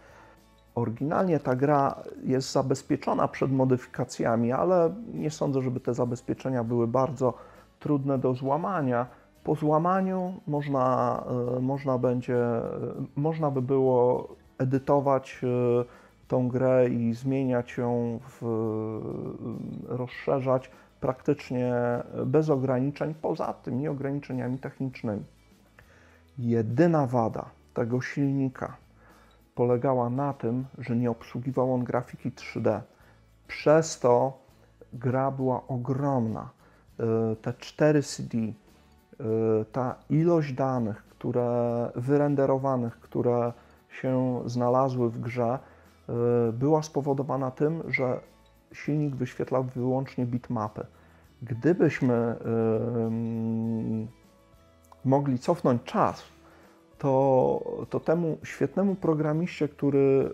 Oryginalnie ta gra jest zabezpieczona przed modyfikacjami, ale nie sądzę, żeby te zabezpieczenia były bardzo trudne do złamania. Po złamaniu można, e, można, będzie, e, można by było edytować e, tą grę i zmieniać ją, w, rozszerzać praktycznie bez ograniczeń, poza tymi ograniczeniami technicznymi. Jedyna wada tego silnika polegała na tym, że nie obsługiwał on grafiki 3D. Przez to gra była ogromna. E, te 4 CD, e, ta ilość danych, które wyrenderowanych, które się znalazły w grze, e, była spowodowana tym, że silnik wyświetlał wyłącznie bitmapy. Gdybyśmy mogli cofnąć czas, to, to temu świetnemu programiście, który,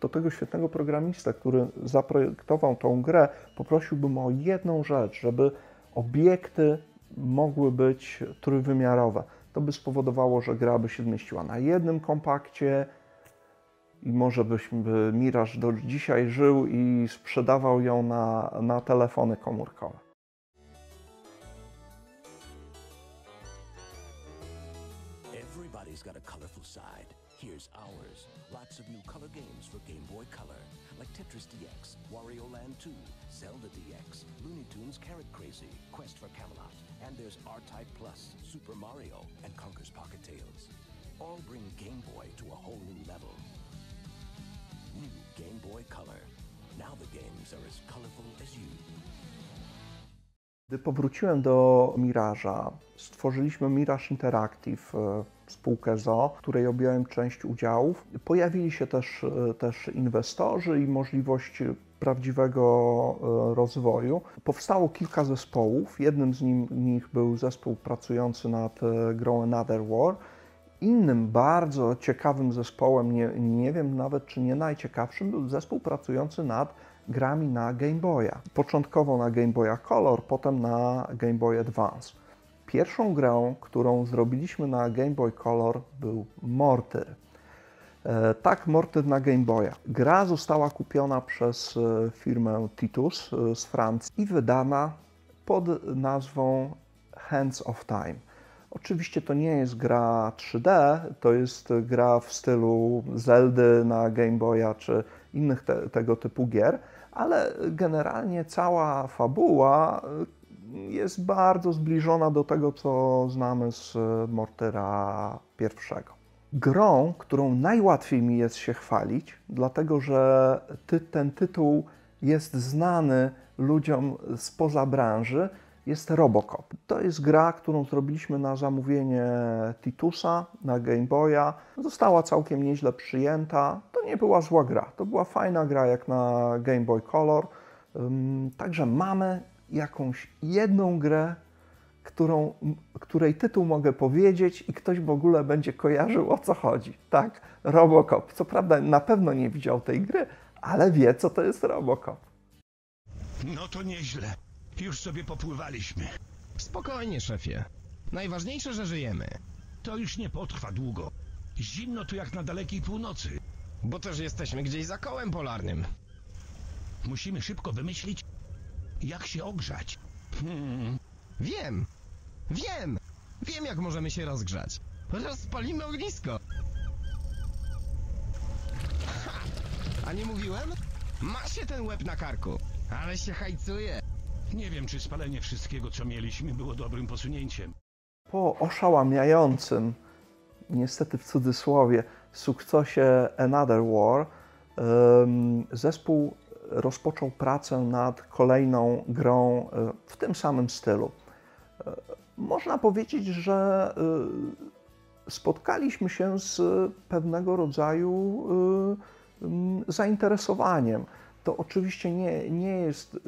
to tego świetnego programista, który zaprojektował tą grę, poprosiłbym o jedną rzecz, żeby obiekty mogły być trójwymiarowe. To by spowodowało, że gra by się zmieściła na jednym kompakcie, i może byśmy Miraż do dzisiaj żył i sprzedawał ją na, na telefony komórkowe. Tetris DX, Wario Land 2, Zelda DX, Looney Tunes Carrot Crazy, Quest for Camelot, and there's R-Type Plus, Super Mario, and Conker's Pocket Tales. All bring Game Boy to a whole new level. New Game Boy Color. Now the games are as colorful as you. Gdy powróciłem do Miraża, stworzyliśmy Mirage Interactive, e, spółkę ZO, której objąłem część udziałów. Pojawili się też, e, też inwestorzy i możliwość prawdziwego e, rozwoju. Powstało kilka zespołów. Jednym z nich był zespół pracujący nad grą Another War. Innym bardzo ciekawym zespołem, nie, nie wiem nawet czy nie najciekawszym, był zespół pracujący nad grami na Game Boya. Początkowo na Game Boya Color, potem na Game Boy Advance. Pierwszą grą, którą zrobiliśmy na Game Boy Color był Mortyr. E, tak, Mortyr na Game Boya. Gra została kupiona przez e, firmę Titus e, z Francji i wydana pod nazwą Hands of Time. Oczywiście to nie jest gra 3D, to jest gra w stylu Zeldy na Game Boya czy innych te, tego typu gier, ale generalnie cała fabuła y, jest bardzo zbliżona do tego, co znamy z Mortera pierwszego. Grą, którą najłatwiej mi jest się chwalić, dlatego że ty, ten tytuł jest znany ludziom spoza branży, jest Robocop. To jest gra, którą zrobiliśmy na zamówienie Titusa na Game Boya. Została całkiem nieźle przyjęta. To nie była zła gra. To była fajna gra jak na Game Boy Color. Także mamy jakąś jedną grę, którą, której tytuł mogę powiedzieć i ktoś w ogóle będzie kojarzył o co chodzi. Tak, Robocop. Co prawda na pewno nie widział tej gry, ale wie co to jest Robocop. No to nieźle. Już sobie popływaliśmy. Spokojnie, szefie. Najważniejsze, że żyjemy. To już nie potrwa długo. Zimno tu jak na dalekiej północy. Bo też jesteśmy gdzieś za kołem polarnym. Musimy szybko wymyślić, jak się ogrzać. Hmm. Wiem! Wiem! Wiem, jak możemy się rozgrzać. Rozpalimy ognisko. Ha! A nie mówiłem? Ma się ten łeb na karku. Ale się hajcuje. Nie wiem, czy spalenie wszystkiego, co mieliśmy, było dobrym posunięciem. Po oszałamiającym, niestety w cudzysłowie, sukcesie Another War, zespół rozpoczął pracę nad kolejną grą e, w tym samym stylu. E, można powiedzieć, że e, spotkaliśmy się z pewnego rodzaju zainteresowaniem to oczywiście nie, nie jest.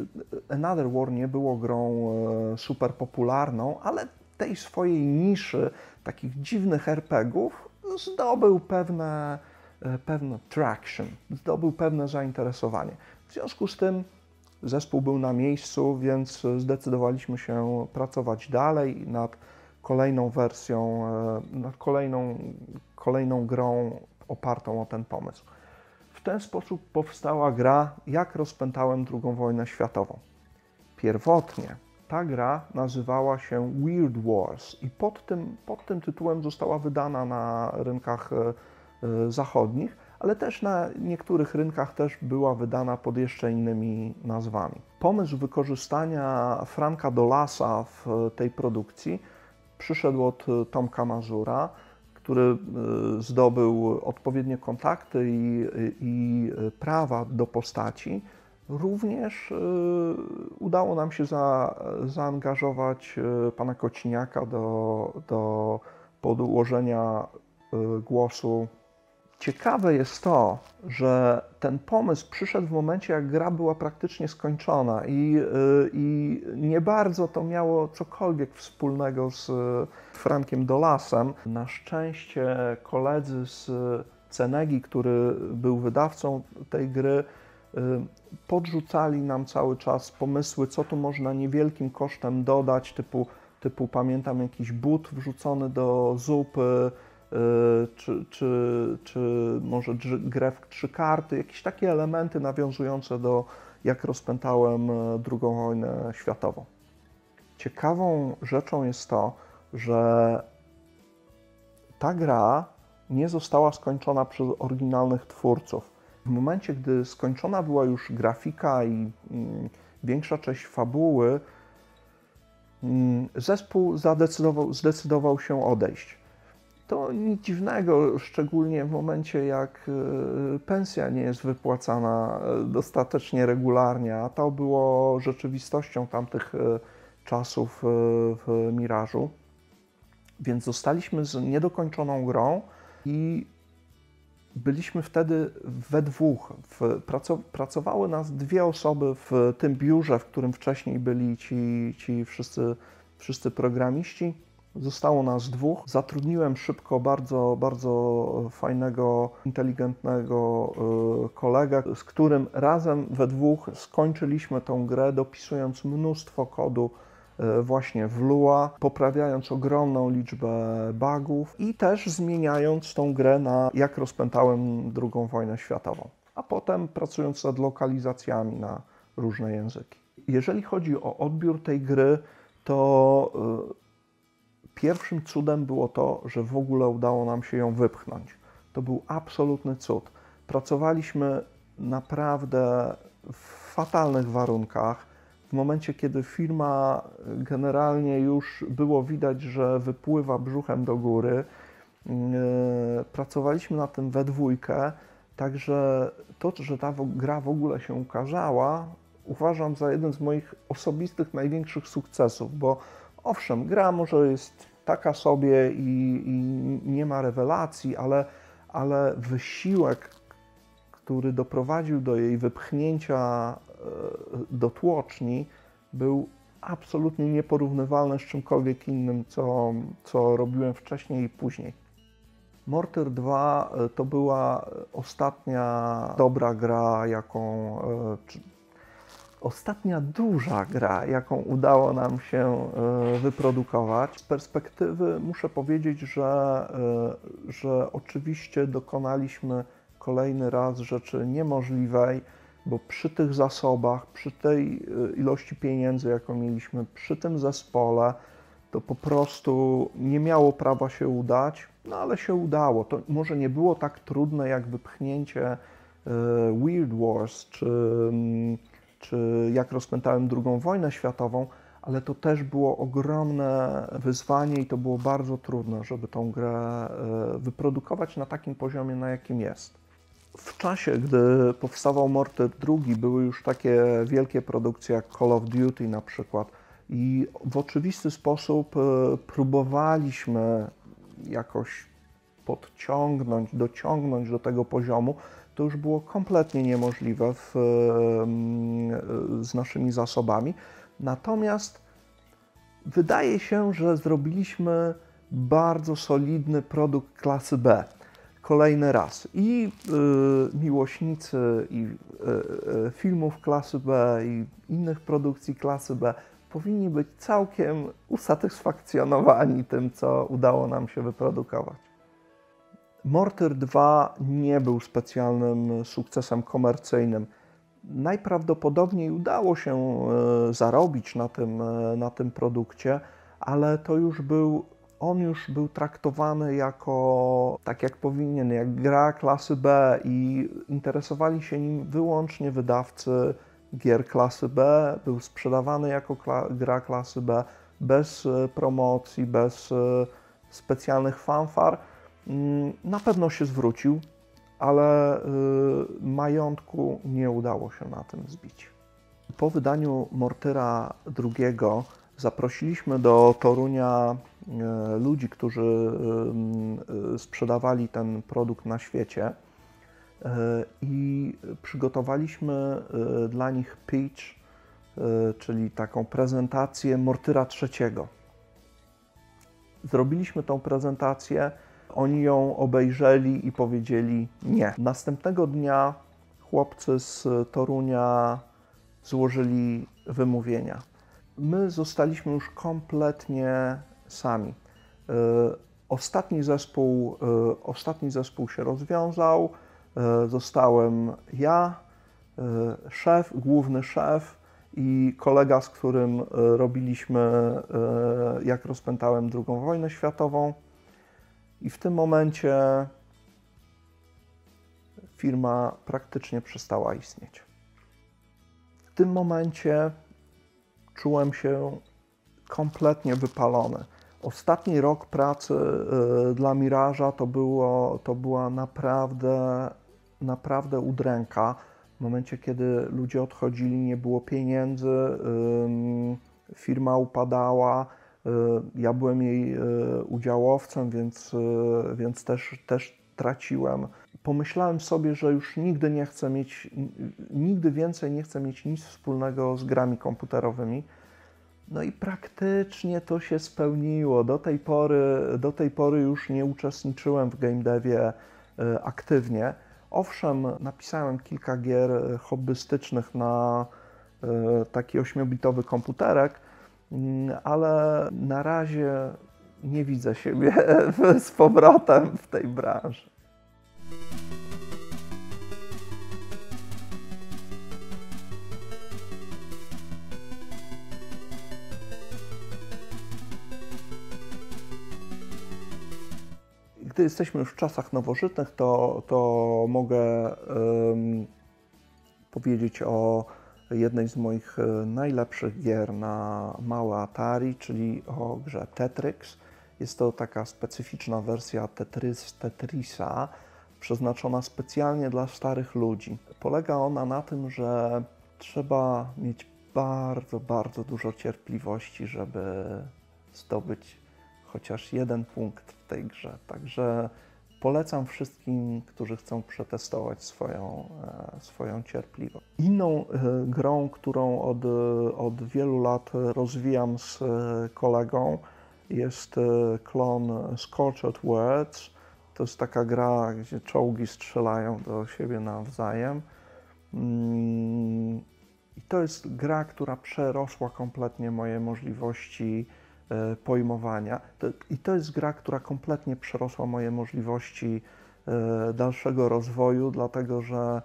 Another War nie było grą e, super popularną, ale tej swojej niszy takich dziwnych RPGów zdobył pewne, e, pewne traction, zdobył pewne zainteresowanie. W związku z tym zespół był na miejscu, więc zdecydowaliśmy się pracować dalej nad kolejną wersją, e, nad kolejną, kolejną grą opartą o ten pomysł ten sposób powstała gra Jak rozpętałem II wojnę światową. Pierwotnie ta gra nazywała się Weird Wars i pod tym, pod tym tytułem została wydana na rynkach e, e, zachodnich, ale też na niektórych rynkach też była wydana pod jeszcze innymi nazwami. Pomysł wykorzystania Franka Dolasa w tej produkcji przyszedł od Tomka Mazura, który e, zdobył odpowiednie kontakty i, i prawa do postaci, również e, udało nam się za, zaangażować e, pana Kociniaka do, do podłożenia głosu Ciekawe jest to, że ten pomysł przyszedł w momencie, jak gra była praktycznie skończona i, y, i nie bardzo to miało cokolwiek wspólnego z Frankiem Dolasem. Na szczęście koledzy z Cenegi, który był wydawcą tej gry, y, podrzucali nam cały czas pomysły, co tu można niewielkim kosztem dodać, typu, typu pamiętam jakiś but wrzucony do zupy, Y, czy, czy, czy może grę w trzy karty, jakieś takie elementy nawiązujące do jak rozpętałem e, II wojnę światową. Ciekawą rzeczą jest to, że ta gra nie została skończona przez oryginalnych twórców. W momencie, gdy skończona była już grafika i mm, większa część fabuły, mm, zespół zdecydował się odejść to nic dziwnego, szczególnie w momencie jak e, pensja nie jest wypłacana e, dostatecznie regularnie, a to było rzeczywistością tamtych, e, czasów w Mirażu. Więc zostaliśmy z niedokończoną grą i byliśmy wtedy we dwóch. Pracowały nas dwie osoby w tym biurze, w którym wcześniej byli ci, ci wszyscy, wszyscy programiści. Zostało nas dwóch. Zatrudniłem szybko bardzo, bardzo fajnego, inteligentnego y, kolegę, z którym razem we dwóch skończyliśmy tą grę, dopisując mnóstwo kodu y, właśnie w Lua, poprawiając ogromną liczbę bugów i też zmieniając tą grę na jak rozpętałem II wojnę światową, a potem pracując nad lokalizacjami na różne języki. Jeżeli chodzi o odbiór tej gry, to y, Pierwszym cudem było to, że w ogóle udało nam się ją wypchnąć. To był absolutny cud. Pracowaliśmy naprawdę w fatalnych warunkach. W momencie, kiedy firma generalnie już było widać, że wypływa brzuchem do góry, yy, pracowaliśmy na tym we dwójkę. Także to, że ta gra w ogóle się ukazała, uważam za jeden z moich osobistych największych sukcesów, bo owszem, gra może jest taka sobie i, i nie ma rewelacji, ale, ale wysiłek, który doprowadził do jej wypchnięcia e, do tłoczni, był absolutnie nieporównywalny z czymkolwiek innym, co, co robiłem wcześniej i później. Mortar 2 e, to była ostatnia dobra gra, jaką, e, ostatnia duża gra, jaką udało nam się e, wyprodukować. Z perspektywy muszę powiedzieć, że, e, że oczywiście dokonaliśmy kolejny raz rzeczy niemożliwej, bo przy tych zasobach, przy tej e, ilości pieniędzy, jaką mieliśmy, przy tym zespole, to po prostu nie miało prawa się udać, no ale się udało. To może nie było tak trudne jak wypchnięcie Weird Wars czy mm, czy jak rozpętałem II wojnę światową, ale to też było ogromne wyzwanie i to było bardzo trudne, żeby tą grę e, wyprodukować na takim poziomie, na jakim jest. W czasie, gdy powstawał Mortar II, były już takie wielkie produkcje jak Call of Duty na przykład i w oczywisty sposób e, próbowaliśmy jakoś podciągnąć, dociągnąć do tego poziomu, to już było kompletnie niemożliwe w, z naszymi zasobami. Natomiast wydaje się, że zrobiliśmy bardzo solidny produkt klasy B. Kolejny raz. I y, miłośnicy i y, y, filmów klasy B i innych produkcji klasy B powinni być całkiem usatysfakcjonowani tym, co udało nam się wyprodukować. Mortar 2 nie był specjalnym sukcesem komercyjnym. Najprawdopodobniej udało się e, zarobić na tym, e, na tym produkcie, ale to już był, on już był traktowany jako, tak jak powinien, jak gra klasy B i interesowali się nim wyłącznie wydawcy gier klasy B. Był sprzedawany jako kla gra klasy B bez e, promocji, bez specjalnych fanfar. Mm, na pewno się zwrócił, ale y, majątku nie udało się na tym zbić. Po wydaniu Mortyra II zaprosiliśmy do Torunia y, ludzi, którzy y, sprzedawali ten produkt na świecie i przygotowaliśmy dla nich pitch, czyli taką prezentację Mortyra III. Zrobiliśmy tą prezentację oni ją obejrzeli i powiedzieli nie. Następnego dnia chłopcy z Torunia złożyli wymówienia. My zostaliśmy już kompletnie sami. E, ostatni zespół, e, ostatni zespół się rozwiązał. E, zostałem ja, szef, główny szef i kolega, z którym robiliśmy, jak rozpętałem II wojnę światową. I w tym momencie firma praktycznie przestała istnieć. W tym momencie czułem się kompletnie wypalony. Ostatni rok pracy y, dla Miraża to, było, to była naprawdę, naprawdę udręka. W momencie, kiedy ludzie odchodzili, nie było pieniędzy, firma upadała. Y, Ja byłem jej y, udziałowcem, więc, y, więc też, też traciłem. Pomyślałem sobie, że już nigdy nie chcę mieć, nigdy więcej nie chcę mieć nic wspólnego z grami komputerowymi. No i praktycznie to się spełniło. Do tej pory, do tej pory już nie uczestniczyłem w game devie e, aktywnie. Owszem, napisałem kilka gier e, hobbystycznych na e, taki 8-bitowy komputerek, ale na razie nie widzę siebie [LAUGHS] z powrotem w tej branży. Gdy jesteśmy już w czasach nowożytnych, to, to mogę em, powiedzieć o jednej z moich e, najlepszych gier na małe Atari, czyli o grze Tetrix. Jest to taka specyficzna wersja Tetris, Tetrisa, przeznaczona specjalnie dla starych ludzi. Polega ona na tym, że trzeba mieć bardzo, bardzo dużo cierpliwości, żeby zdobyć chociaż jeden punkt w tej grze. Także polecam wszystkim, którzy chcą przetestować swoją, e, swoją cierpliwość. Inną e, grą, którą od, od wielu lat rozwijam z e, kolegą, jest klon Scorched Words. To jest taka gra, gdzie czołgi strzelają do siebie nawzajem. Mm, I to jest gra, która przerosła kompletnie moje możliwości pojmowania. To, I to jest gra, która kompletnie przerosła moje możliwości e, dalszego rozwoju, dlatego że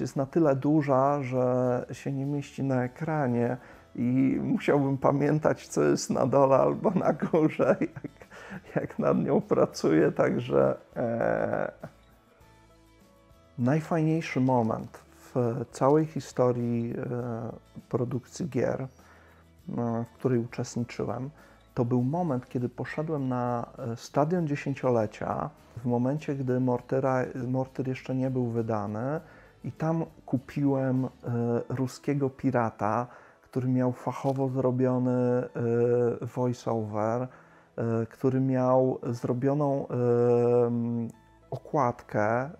jest na tyle duża, że się nie mieści na ekranie i musiałbym pamiętać, co jest na dole albo na górze, [LAUGHS] jak, jak nad nią pracuję, także e, najfajniejszy moment w całej historii e, produkcji gier, e, w której uczestniczyłem, to był moment, kiedy poszedłem na e, stadion dziesięciolecia, w momencie, gdy Mortyra, Mortyr jeszcze nie był wydany i tam kupiłem e, ruskiego pirata, który miał fachowo zrobiony e, voice-over, e, który miał zrobioną okładkę e,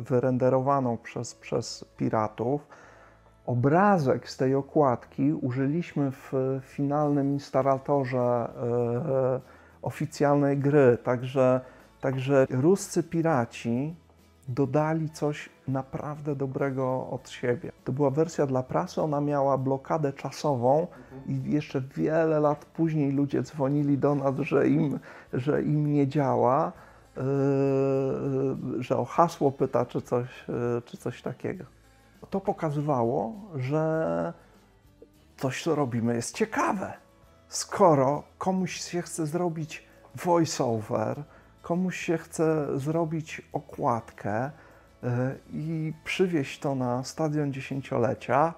wyrenderowaną przez, przez piratów. Obrazek z tej okładki użyliśmy w finalnym instalatorze e, oficjalnej gry, także, także ruscy piraci dodali coś naprawdę dobrego od siebie. To była wersja dla prasy, ona miała blokadę czasową i jeszcze wiele lat później ludzie dzwonili do nas, że im, że im nie działa, yy, że o hasło pyta czy coś, yy, czy coś takiego. To pokazywało, że coś, co robimy, jest ciekawe. Skoro komuś się chce zrobić voice-over, komuś się chce zrobić okładkę y, i przywieźć to na stadion dziesięciolecia,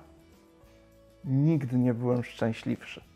nigdy nie byłem szczęśliwszy.